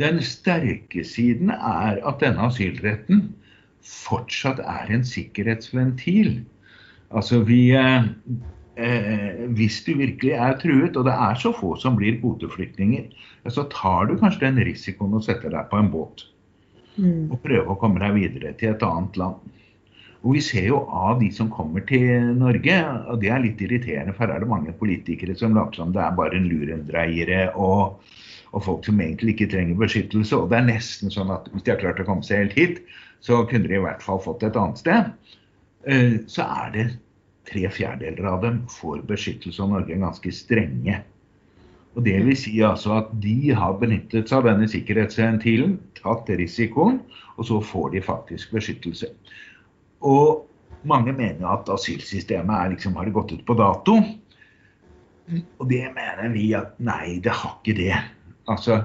Den sterke siden er at denne asylretten fortsatt er en sikkerhetsventil. Altså vi eh, eh, Hvis du virkelig er truet, og det er så få som blir kvoteflyktninger, så tar du kanskje den risikoen å sette deg på en båt mm. og prøve å komme deg videre til et annet land. Og vi ser jo av de som kommer til Norge, og det er litt irriterende, for her er det mange politikere som later som det er bare en lurendreiere og, og, folk som egentlig ikke trenger beskyttelse. Og det er nesten sånn at hvis de har klart å komme seg helt hit, så kunne de i hvert fall fått et annet sted. Eh, så er det tre fjerdedeler av dem får beskyttelse, av Norge ganske strenge. Og Det vil si altså at de har benyttet seg av denne sikkerhetsventilen, tatt risikoen, og så får de faktisk beskyttelse. Og mange mener at asylsystemet liksom, har gått ut på dato. Og det mener vi at nei, det har ikke det. Altså,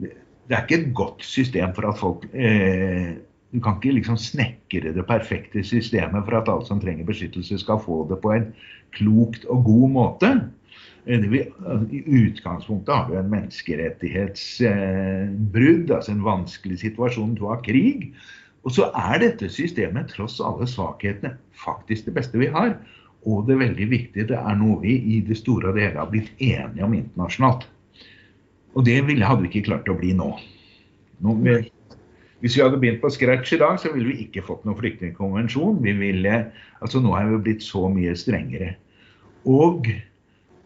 det er ikke et godt system for at folk eh, Du kan ikke liksom snekre det perfekte systemet for at alle som trenger beskyttelse, skal få det på en klokt og god måte. Eh, vil, I utgangspunktet har du en menneskerettighetsbrudd, eh, altså en vanskelig situasjon. Du har krig. Og så er dette systemet, tross alle svakhetene, faktisk det beste vi har. Og det veldig viktige, det er noe vi i det store og hele har blitt enige om internasjonalt. Og det ville, hadde vi ikke klart å bli nå. nå hvis vi hadde begynt på scratch i dag, så ville vi ikke fått noen flyktningkonvensjon. Vi ville, altså Nå er vi blitt så mye strengere. Og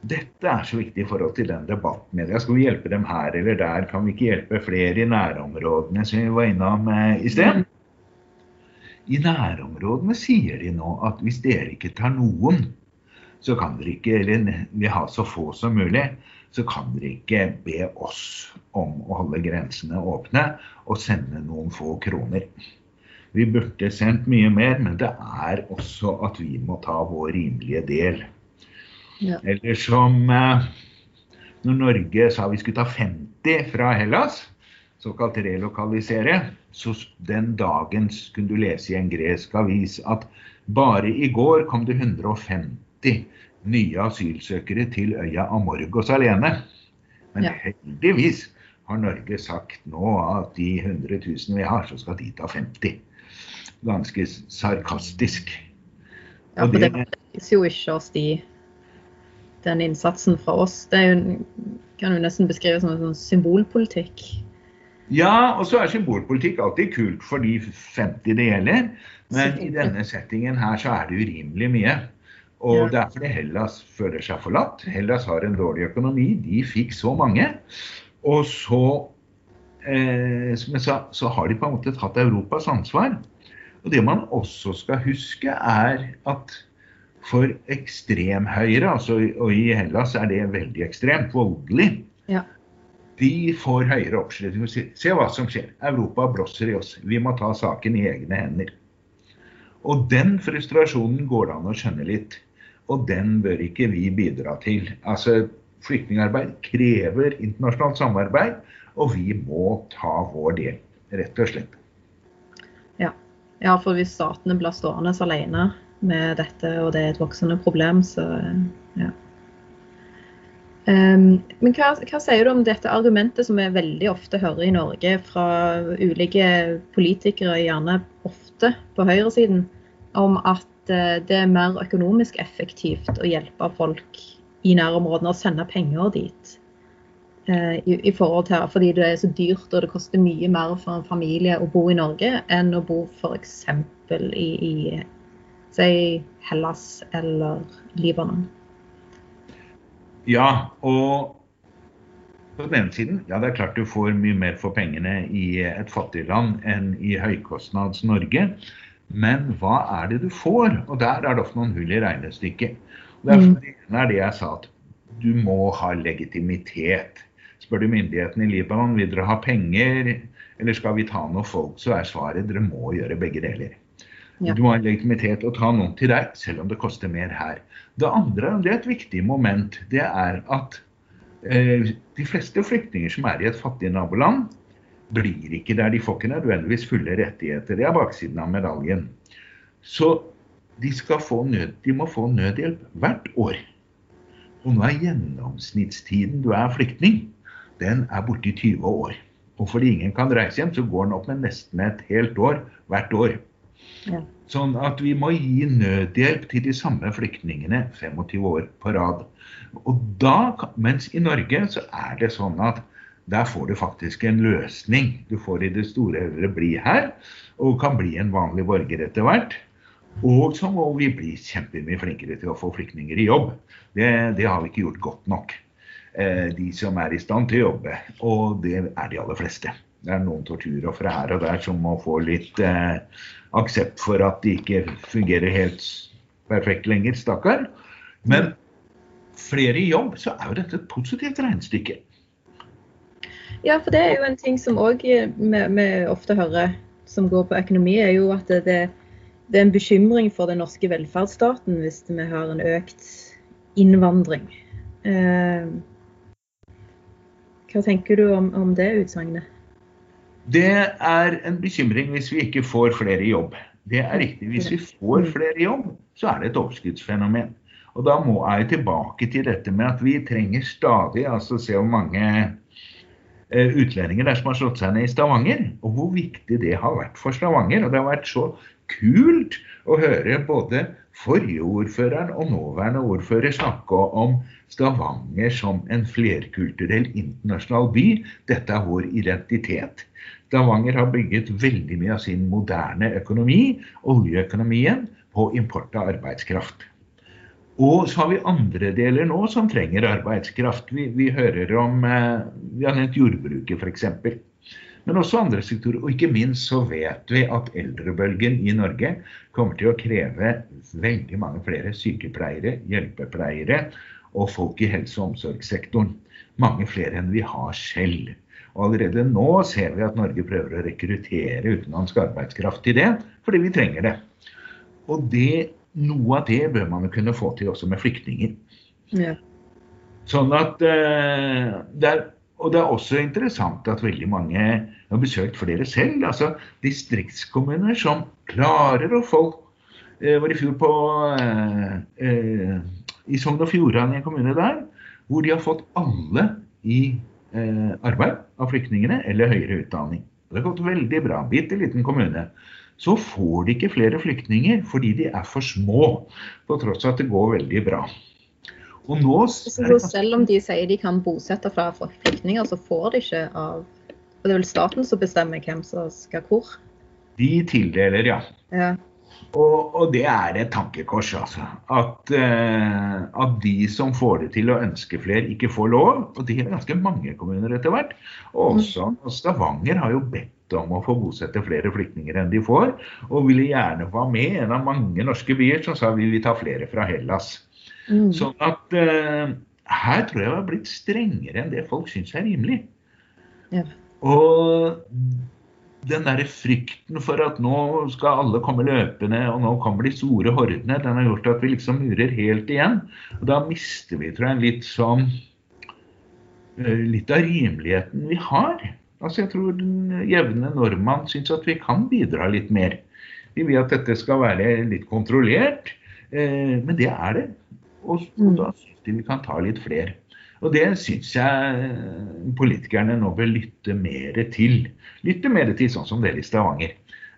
dette er så viktig i forhold til den debatten. Skal vi hjelpe dem her eller der? Kan vi ikke hjelpe flere i nærområdene, som vi var innom eh, i sted? I nærområdene sier de nå at hvis dere ikke tar noen, så kan dere ikke, eller vi ha så få som mulig, så kan dere ikke be oss om å holde grensene åpne og sende noen få kroner. Vi burde sendt mye mer, men det er også at vi må ta vår rimelige del. Ja. Eller som eh, når Norge sa vi skulle ta 50 fra Hellas, såkalt relokalisere, så den dagen kunne du lese i en gresk avis at bare i går kom det 150 nye asylsøkere til øya Amorgos alene. Men ja. heldigvis har Norge sagt nå at de 100 000 vi har, så skal de ta 50. Ganske sarkastisk. Ja, for det viser jo ikke oss de, den innsatsen fra oss. Det jo, kan jo nesten beskrives som en sånn symbolpolitikk. Ja, og så er symbolpolitikk alltid kult for de 50 det gjelder. Men i denne settingen her så er det urimelig mye. Og ja. det er fordi Hellas føler seg forlatt. Hellas har en dårlig økonomi. De fikk så mange. Og så, eh, som jeg sa, så har de på en måte tatt Europas ansvar. Og det man også skal huske, er at for ekstremhøyre, altså, og i Hellas er det veldig ekstremt voldelig, ja de får høyere oppslutning. Se hva som skjer. Europa blåser i oss. Vi må ta saken i egne hender. Og den frustrasjonen går det an å skjønne litt. Og den bør ikke vi bidra til. Altså, Flyktningarbeid krever internasjonalt samarbeid, og vi må ta vår del, rett og slett. Ja, ja for hvis statene blir stående alene med dette, og det er et voksende problem, så ja. Um, men hva, hva, sier du om dette argumentet som vi veldig ofte hører i Norge fra ulike politikere, gjerne ofte på høyresiden, om at uh, det er mer økonomisk effektivt å hjelpe folk i nærområdene og sende penger dit? Uh, i, i, forhold til, Fordi det er så dyrt og det koster mye mer for en familie å bo i Norge enn å bo f.eks. i, i Hellas eller Libanon. Ja, og på den ene siden, ja det er klart du får mye mer for pengene i et fattig land enn i høykostnads Norge. Men hva er det du får? Og der er det ofte noen hull i regnestykket. Derfor mm. er det jeg sa at du må ha legitimitet. Spør du myndighetene i Libanon vil dere ha penger, eller skal vi ta noen folk, så er svaret dere må gjøre begge deler. Ja. Du må ha legitimitet og ta noen til deg, selv om det koster mer her. Det andre, det er et viktig moment, det er at eh, de fleste flyktninger som er i et fattig naboland, blir ikke der. De får ikke nødvendigvis fulle rettigheter. Det er baksiden av medaljen. Så de, nød, de må få nødhjelp hvert år. Og nå er gjennomsnittstiden du er flyktning, den er borti 20 år. Og fordi ingen kan reise hjem, så går den opp med nesten et helt år hvert år. Ja. Sånn at vi må gi nødhjelp til de samme flyktningene 25 år på rad. Og da, mens i Norge så er det sånn at der får du faktisk en løsning. Du får i det store hele bli her, og kan bli en vanlig borger etter hvert. Og så må vi bli kjempemye flinkere til å få flyktninger i jobb. Det, det har vi ikke gjort godt nok. Eh, de som er i stand til å jobbe, og det er de aller fleste. Det er noen torturofre her og der som må få litt eh, aksept for at de ikke fungerer helt perfekt lenger, stakkar. Men flere i jobb, så er jo dette et positivt regnestykke. Ja, for det er jo en ting som òg vi, ofte hører som går på økonomi, er jo at det, det er en bekymring for den norske velferdsstaten hvis vi har en økt innvandring. Eh, hva tenker du om, om det utsagnet? Det er en bekymring hvis vi ikke får flere i jobb. Det er riktig. Hvis vi får mm. flere i jobb, så er det et overskuddsfenomen. Og da må jeg tilbake til dette med at vi trenger stadig altså se hvor mange eh, utlendinger der som har slått seg ned i Stavanger, og hvor viktig det har vært for Stavanger. Og det har vært så kult å høre både forrige ordføreren og nåværende ordfører snakke om Stavanger som en flerkulturell internasjonal by. Dette er vår identitet. Stavanger har bygget veldig mye av sin moderne økonomi, oljeøkonomien, på import av arbeidskraft. Og så har vi andre deler nå som trenger arbeidskraft. Vi, vi hører om eh, Vi har nevnt jordbruket, f.eks men også andre sektorer. Og ikke minst så vet vi at eldrebølgen i Norge kommer til å kreve veldig mange flere sykepleiere, hjelpepleiere og folk i helse- og omsorgssektoren. Mange flere enn vi har selv. Og allerede nå ser vi at Norge prøver å rekruttere utenlandsk arbeidskraft til det, fordi vi trenger det. Og det, noe av det bør man jo kunne få til også med flyktninger. Ja. Sånn at uh, det er og det er også interessant at veldig mange har besøkt flere selv. altså Distriktskommuner som klarer å få eh, var i fjor på eh, eh, i Sogn og Fjordane, kommune der, hvor de har fått alle i eh, arbeid av flyktningene eller høyere utdanning. Det har gått veldig bra. Bitte liten kommune. Så får de ikke flere flyktninger fordi de er for små, på tross av at det går veldig bra. Og nå så Selv om de sier de kan bosette flere flyktninger, så får de ikke av Og det er vel staten som bestemmer hvem som skal hvor? De tildeler, ja. ja. Og, og, det er et tankekors, altså. At, uh, at, de som får det til å ønske flere, ikke får lov. Og det er ganske mange kommuner etter hvert. Også mm. Stavanger har jo bedt om å få bosette flere flyktninger enn de får. Og ville gjerne være med en av mange norske byer som sa vi vil ta flere fra Hellas. Mm. Sånn at uh, her tror jeg det har blitt strengere enn det folk syns er rimelig. Ja. Og den der frykten for at nå skal alle komme løpende, og nå kommer de store hordene, den har gjort at vi liksom murer helt igjen. Og da mister vi, tror jeg, litt sånn Litt av rimeligheten vi har. Altså Jeg tror den jevne nordmann syns at vi kan bidra litt mer. Vi vil at dette skal være litt kontrollert, eh, men det er det. Og, og mm. da syns de vi kan ta litt flere. Og det syns jeg politikerne nå bør lytte mer til. Lytte mer til sånn som dere i Stavanger.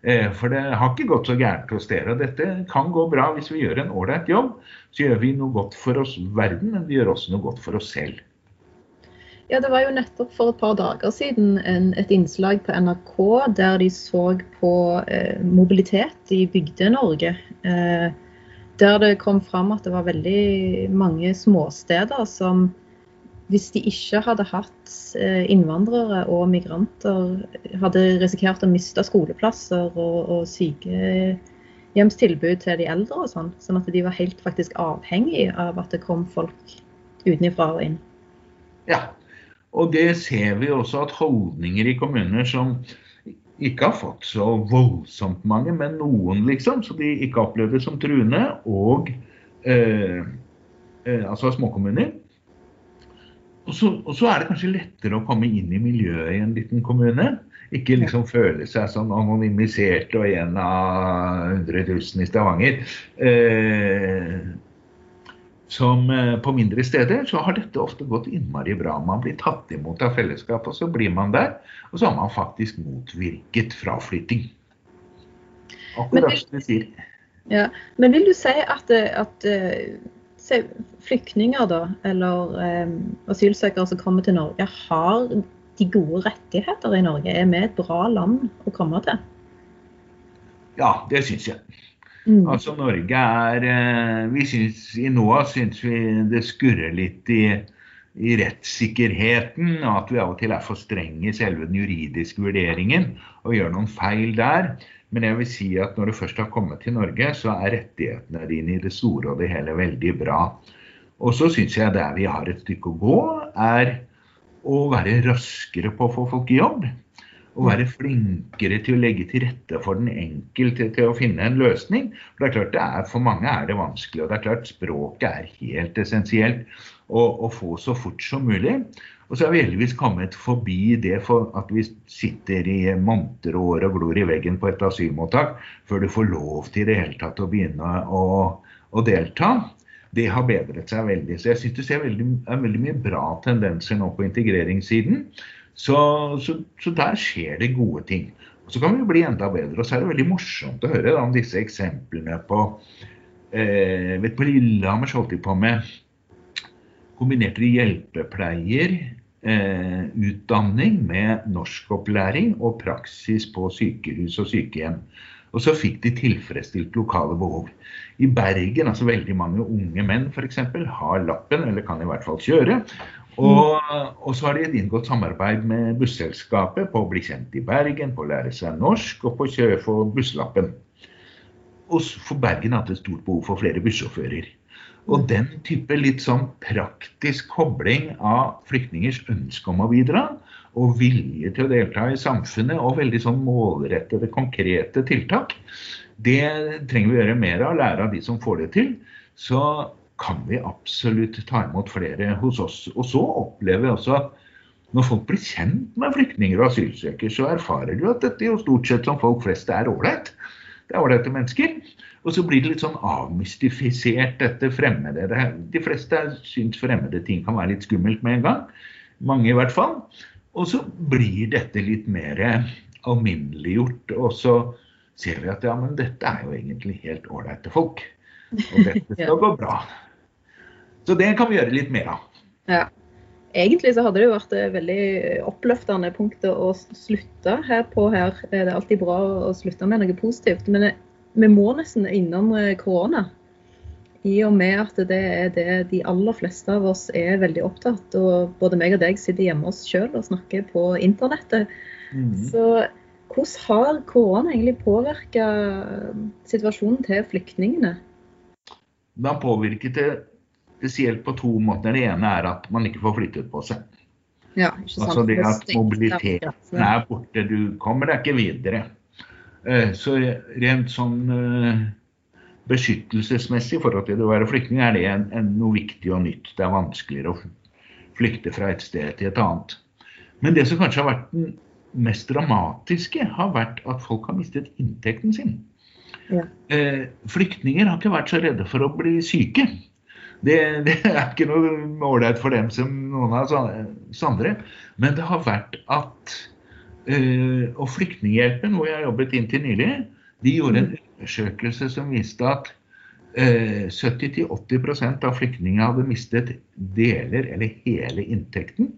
Eh, for det har ikke gått så gærent hos dere. Og dette kan gå bra hvis vi gjør en ålreit jobb. Så gjør vi noe godt for oss verden, men vi gjør også noe godt for oss selv. Ja, Det var jo nettopp for et par dager siden en, et innslag på NRK der de så på eh, mobilitet i Bygde-Norge. Eh, der det kom fram at det var veldig mange småsteder som hvis de ikke hadde hatt eh, innvandrere og migranter, hadde risikert å miste skoleplasser og, og sykehjemstilbud til de eldre og sånn. Sånn at de var helt faktisk avhengig av at det kom folk utenfra og inn. Ja, og det ser vi også at holdninger i kommuner som ikke har fått så voldsomt mange, men noen, liksom, så de ikke opplever som truende, og eh, eh, altså småkommuner. Og så, og så, er det kanskje lettere å komme inn i miljøet i en liten kommune. Ikke liksom føle seg sånn anonymisert og en av 100 000 i Stavanger. Eh, som eh, på mindre steder så har dette ofte gått innmari bra. Man blir tatt imot av fellesskapet, og så blir man der. Og så har man faktisk motvirket fraflytting. Akkurat som du sier. Ja, Men vil du si at, at eh, se, flyktninger, da, eller um, asylsøkere som kommer til Norge, har de gode rettigheter i Norge? Er vi et bra land å komme til? Ja, det syns jeg. Mm. Altså Norge er eh, vi synes, I NOA syns vi det skurrer litt i, i rettssikkerheten, og at vi av og til er for strenge i selve den juridiske vurderingen og gjør noen feil der. Men jeg vil si at når du først har kommet til Norge, så er rettighetene dine i det store og det hele veldig bra. Og så syns jeg der vi har et stykke å gå, er å være raskere på å få folk i jobb å være flinkere til å legge til rette for den enkelte til å finne en løsning. For det er klart det er, For mange er det vanskelig, og det er klart språket er helt essensielt å, å få så fort som mulig. Og så har vi heldigvis kommet forbi det for at vi sitter i måneder og år og glor i veggen på et asylmottak før du får lov til i det hele tatt å begynne å, å delta. Det har bedret seg veldig. Så jeg syns det veldig, er veldig mye bra tendenser nå på integreringssiden. Så, så, så, der skjer det gode ting. Og Så kan vi bli enda bedre. Og så er det veldig morsomt å høre om disse eksemplene på eh, vet På Lillehammer holdt de på med kombinerte hjelpepleier, eh, utdanning med norskopplæring og praksis på sykehus og sykehjem. Og så fikk de tilfredsstilt lokale behov. I Bergen, altså veldig mange unge menn f.eks., har lappen, eller kan i hvert fall kjøre. Og, og, så har de et inngått samarbeid med busselskapet på å bli kjent i Bergen, på å lære seg norsk og på å for busslappen. Og for Bergen har hatt et stort behov for flere bussjåfører. Og den type litt sånn praktisk kobling av flyktningers ønske om å bidra, og vilje til å delta i samfunnet, og veldig sånn målrettede, konkrete tiltak, det trenger vi å gjøre mer av, lære av de som får det til. Så kan vi absolutt ta imot flere hos oss. Og så opplever vi også at når folk blir kjent med flyktninger og asylsøkere, så erfarer de at dette jo stort sett som folk flest er ålreit. Det er ålreite mennesker. Og så blir det litt sånn avmystifisert, dette fremmede. De fleste syns fremmede ting kan være litt skummelt med en gang. Mange i hvert fall. Og så blir dette litt mer alminneliggjort. Og så ser vi at ja, men dette er jo egentlig helt ålreite folk. Og dette skal *laughs* gå bra. Så det kan vi gjøre litt mer av. Ja. Egentlig så hadde det jo vært et veldig oppløftende punkt å slutte her på her. Det er alltid bra å slutte med noe positivt. Men vi må nesten innom eh, korona. I og med at det er det de aller fleste av oss er veldig opptatt Og både meg og deg sitter hjemme hos sjøl og snakker på internettet. Mm. Så hvordan har korona egentlig påvirka situasjonen til flyktningene? Det har påvirket det spesielt på to måter. Det ene er at man ikke får flyttet på seg. Ja. Altså det at mobiliteten er borte. Du kommer deg ikke videre. Eh, så rent sånn eh, beskyttelsesmessig i forhold til det å være flyktning, er det en, en, noe viktig og nytt. Det er vanskeligere å flykte fra et sted til et annet. Men det som kanskje har vært den mest dramatiske, har vært at folk har mistet inntekten sin. Ja. Eh, flyktninger har ikke vært så redde for å bli syke. Det, det er ikke noe ålreit for dem som noen av oss andre. Men det har vært at uh, Og Flyktninghjelpen, hvor jeg har jobbet inntil nylig, de gjorde en undersøkelse som viste at uh, 70-80% av flyktningene hadde mistet deler eller hele inntekten.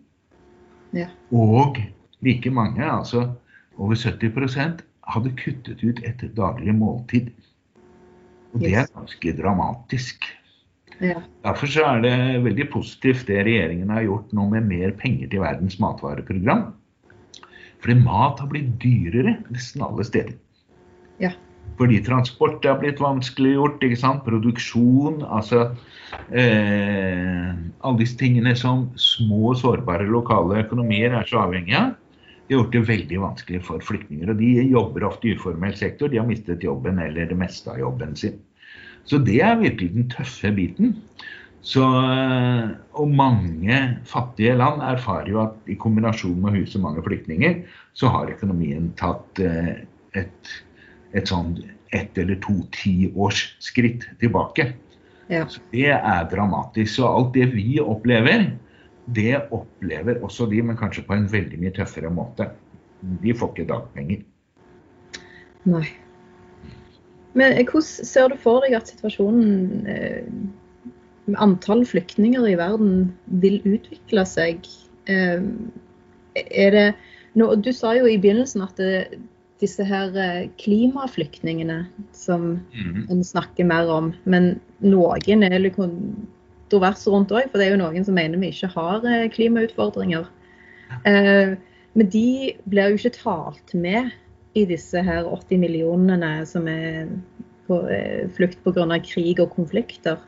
Ja. Og like mange, altså over 70% hadde kuttet ut et daglig måltid. Og det er ganske dramatisk. Ja. Derfor så er det veldig positivt det regjeringen har gjort nå med mer penger til Verdens matvareprogram. Fordi mat har blitt dyrere nesten alle steder. Ja. Fordi transport er blitt vanskeliggjort. ikke sant? Produksjon, altså eh, Alle disse tingene som små, sårbare lokale økonomier er så avhengig av. De har gjort det veldig vanskelig for flyktninger. Og de jobber ofte i uformell sektor. De har mistet jobben eller det meste av jobben sin. Så det er virkelig den tøffe biten. Så, eh, og mange fattige land erfarer jo at i kombinasjon med huset huse mange flyktninger, så har økonomien tatt eh, et, et sånn ett eller to tiårsskritt tilbake. Ja. Så det er dramatisk. Så alt det vi opplever, det opplever også de, men kanskje på en veldig mye tøffere måte. De får ikke dagpenger. Nei. Men eh, hvordan ser du for deg at situasjonen eh, med antall flyktninger i verden vil utvikle seg? Eh, er det Du sa jo i begynnelsen at det, disse her klimaflyktningene som Mhm. en snakker mer om, men noen er litt kontrovers rundt òg, for det er jo noen som mener vi ikke har klimautfordringer. Men de blir jo ikke talt med i disse her 80 millionene som er på eh, flukt pga. krig og konflikter.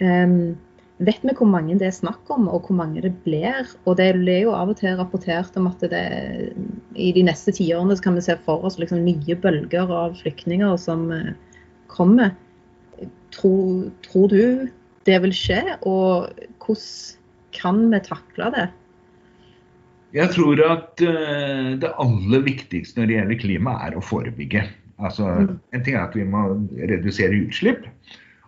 Um, vet vi hvor mange det er snakk om, og hvor mange det blir? Og det er jo av og til rapportert om at det, i de neste tiårene kan vi se for oss liksom nye bølger av flyktninger som eh, kommer. Tror, tror du det vil skje, og hvordan kan vi takle det? Jeg tror at eh, det aller viktigste når det gjelder klima, er å forebygge. Altså, Mm. En ting er at vi må redusere utslipp,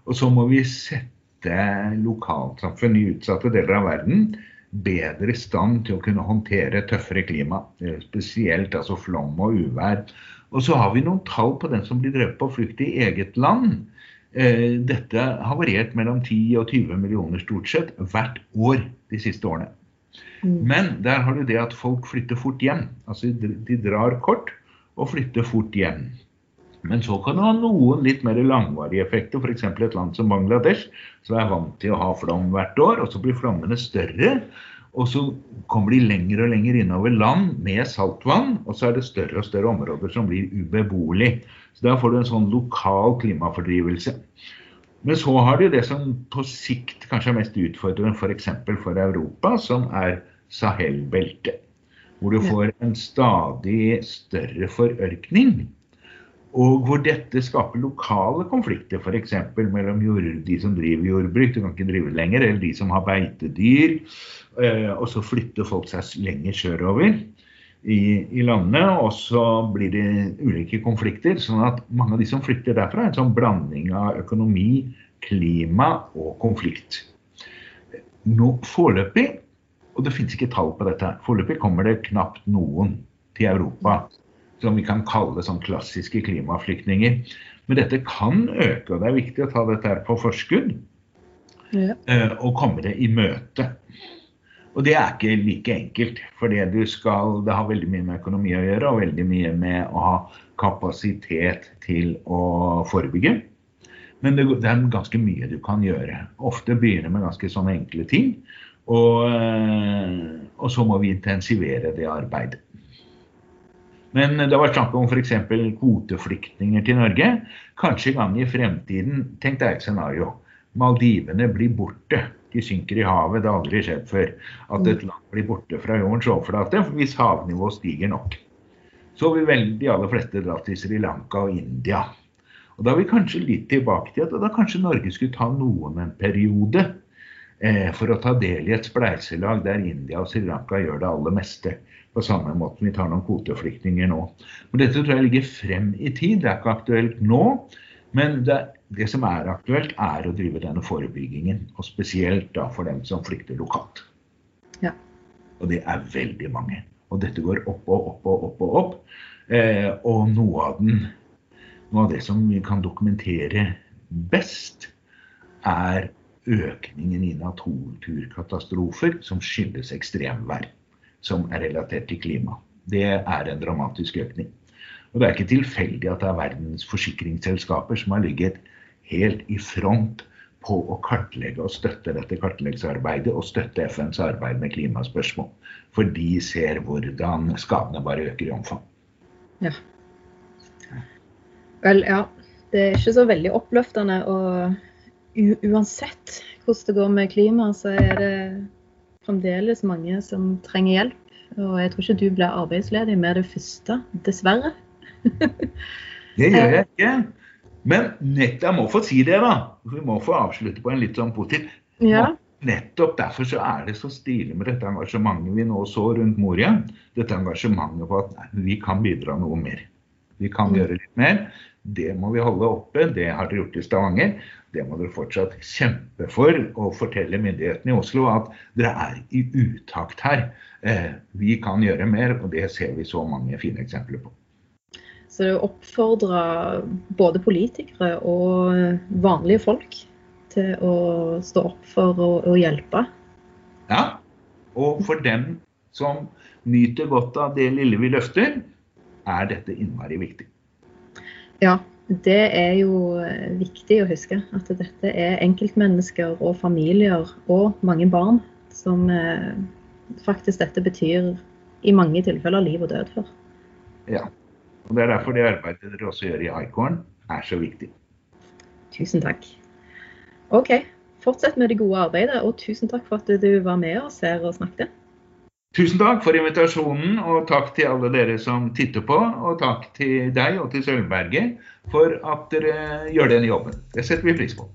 og så må vi sette lokalsamfunn i utsatte deler av verden bedre i stand til å kunne håndtere tøffere klima. eh, Spesielt altså flom og uvær. Og så har vi noen tall på den som blir drevet på flukt i eget land. Eh, Dette har variert mellom 10 og 20 millioner stort sett hvert år de siste årene. Mm. Men der har du det at folk flytter fort hjem. Altså de drar kort og flytter fort hjem. Men så kan det ha noen litt mer langvarige effekter. F.eks. et land som Bangladesh, som er vant til å ha flom hvert år. Og så blir flommene større. Og så kommer de lenger og lenger innover land med saltvann. Og så er det større og større områder som blir ubeboelig. Så da får du en sånn lokal klimafordrivelse. Men så har du det som på sikt kanskje er mest utfordrende f.eks. For, for Europa, som er Sahel-beltet. Hvor du får en stadig større forørkning. Og hvor dette skaper lokale konflikter, f.eks. mellom jord, de som driver jordbruk, du kan ikke drive lenger, eller de som har beitedyr. Eh, og så flytter folk seg lenger sørover i, i landet, og så blir det ulike konflikter. Sånn at mange av de som flykter derfra, er en sånn blanding av økonomi, klima og konflikt. Nå Foreløpig, og det finnes ikke tall på dette, foreløpig kommer det knapt noen til Europa som vi kan kalle sånn klassiske klimaflyktninger. Men dette kan øke, og det er viktig å ta dette her på forskudd Ja. eh, og komme det i møte. Og det er ikke like enkelt, for det skal, det har veldig mye med økonomi å gjøre, og veldig mye med å ha kapasitet til å forebygge. Men det, det er ganske mye du kan gjøre. Ofte begynner med ganske sånne enkle ting. Og, eh, og så må vi intensivere det arbeidet. Men det var snakk om f.eks. kvoteflyktninger til Norge. Kanskje en gang i fremtiden, tenk deg et scenario. Maldivene blir borte. De synker i havet. Det har aldri skjedd før at et land blir borte fra jordens overflate hvis havnivået stiger nok. Så vil vel de aller fleste dra til Sri Lanka og India. Og Da er vi kanskje litt tilbake til at da kanskje Norge skulle ta noen en periode eh, for å ta del i et spleiselag der India og Sri Lanka gjør det aller meste. På samme måte vi tar noen kvoteflyktninger nå. Men dette tror jeg ligger frem i tid. Det er ikke aktuelt nå. Men det, det som er aktuelt, er å drive denne forebyggingen. Og spesielt da for dem som flykter lokalt. Ja. Og det er veldig mange. Og dette går opp og opp og opp og opp. Eh, og noe av, den, noe av det som vi kan dokumentere best, er økningen i naturkatastrofer som skyldes ekstremvær. Som er relatert til klima. Det er en dramatisk økning. Og det er ikke tilfeldig at det er verdens forsikringsselskaper som har ligget helt i front på å kartlegge og støtte dette kartleggingsarbeidet og støtte FNs arbeid med klimaspørsmål. For de ser hvordan skadene bare øker i omfang. Ja. Vel, ja. Det er ikke så veldig oppløftende. Og uansett hvordan det går med klimaet, så er det fremdeles mange som trenger hjelp. Og jeg tror ikke du blir arbeidsledig med det første, dessverre. det gjør jeg ikke. Men nett, jeg må få si det, da. Vi må få avslutte på en litt sånn positiv. Ja. Nettopp derfor så er det så stilig med dette engasjementet vi nå så rundt Moria. Dette engasjementet på at vi kan bidra noe mer. Vi kan mm. gjøre litt mer. Det må vi holde oppe. Det har dere gjort i Stavanger. Det må dere fortsatt kjempe for og fortelle myndighetene i Oslo at dere er i utakt her. Eh, vi kan gjøre mer, og det ser vi så mange fine eksempler på. Så det oppfordrer både politikere og vanlige folk til å stå opp for å, å hjelpe. Ja, og for dem som nyter godt av det lille vi løfter, er dette innmari viktig. Ja, det er jo viktig å huske at dette er enkeltmennesker og familier og mange barn som eh, faktisk dette betyr i mange tilfeller liv og død for. Ja. Og Det er derfor det arbeidet dere også gjør i Icorn er så viktig. Tusen takk. OK, fortsett med det gode arbeidet, og tusen takk for at du var med oss her og snakket. Tusen takk for invitasjonen, og takk til alle dere som titter på. Og takk til deg og til Sølvberget for at dere gjør den jobben. Det setter vi pris på.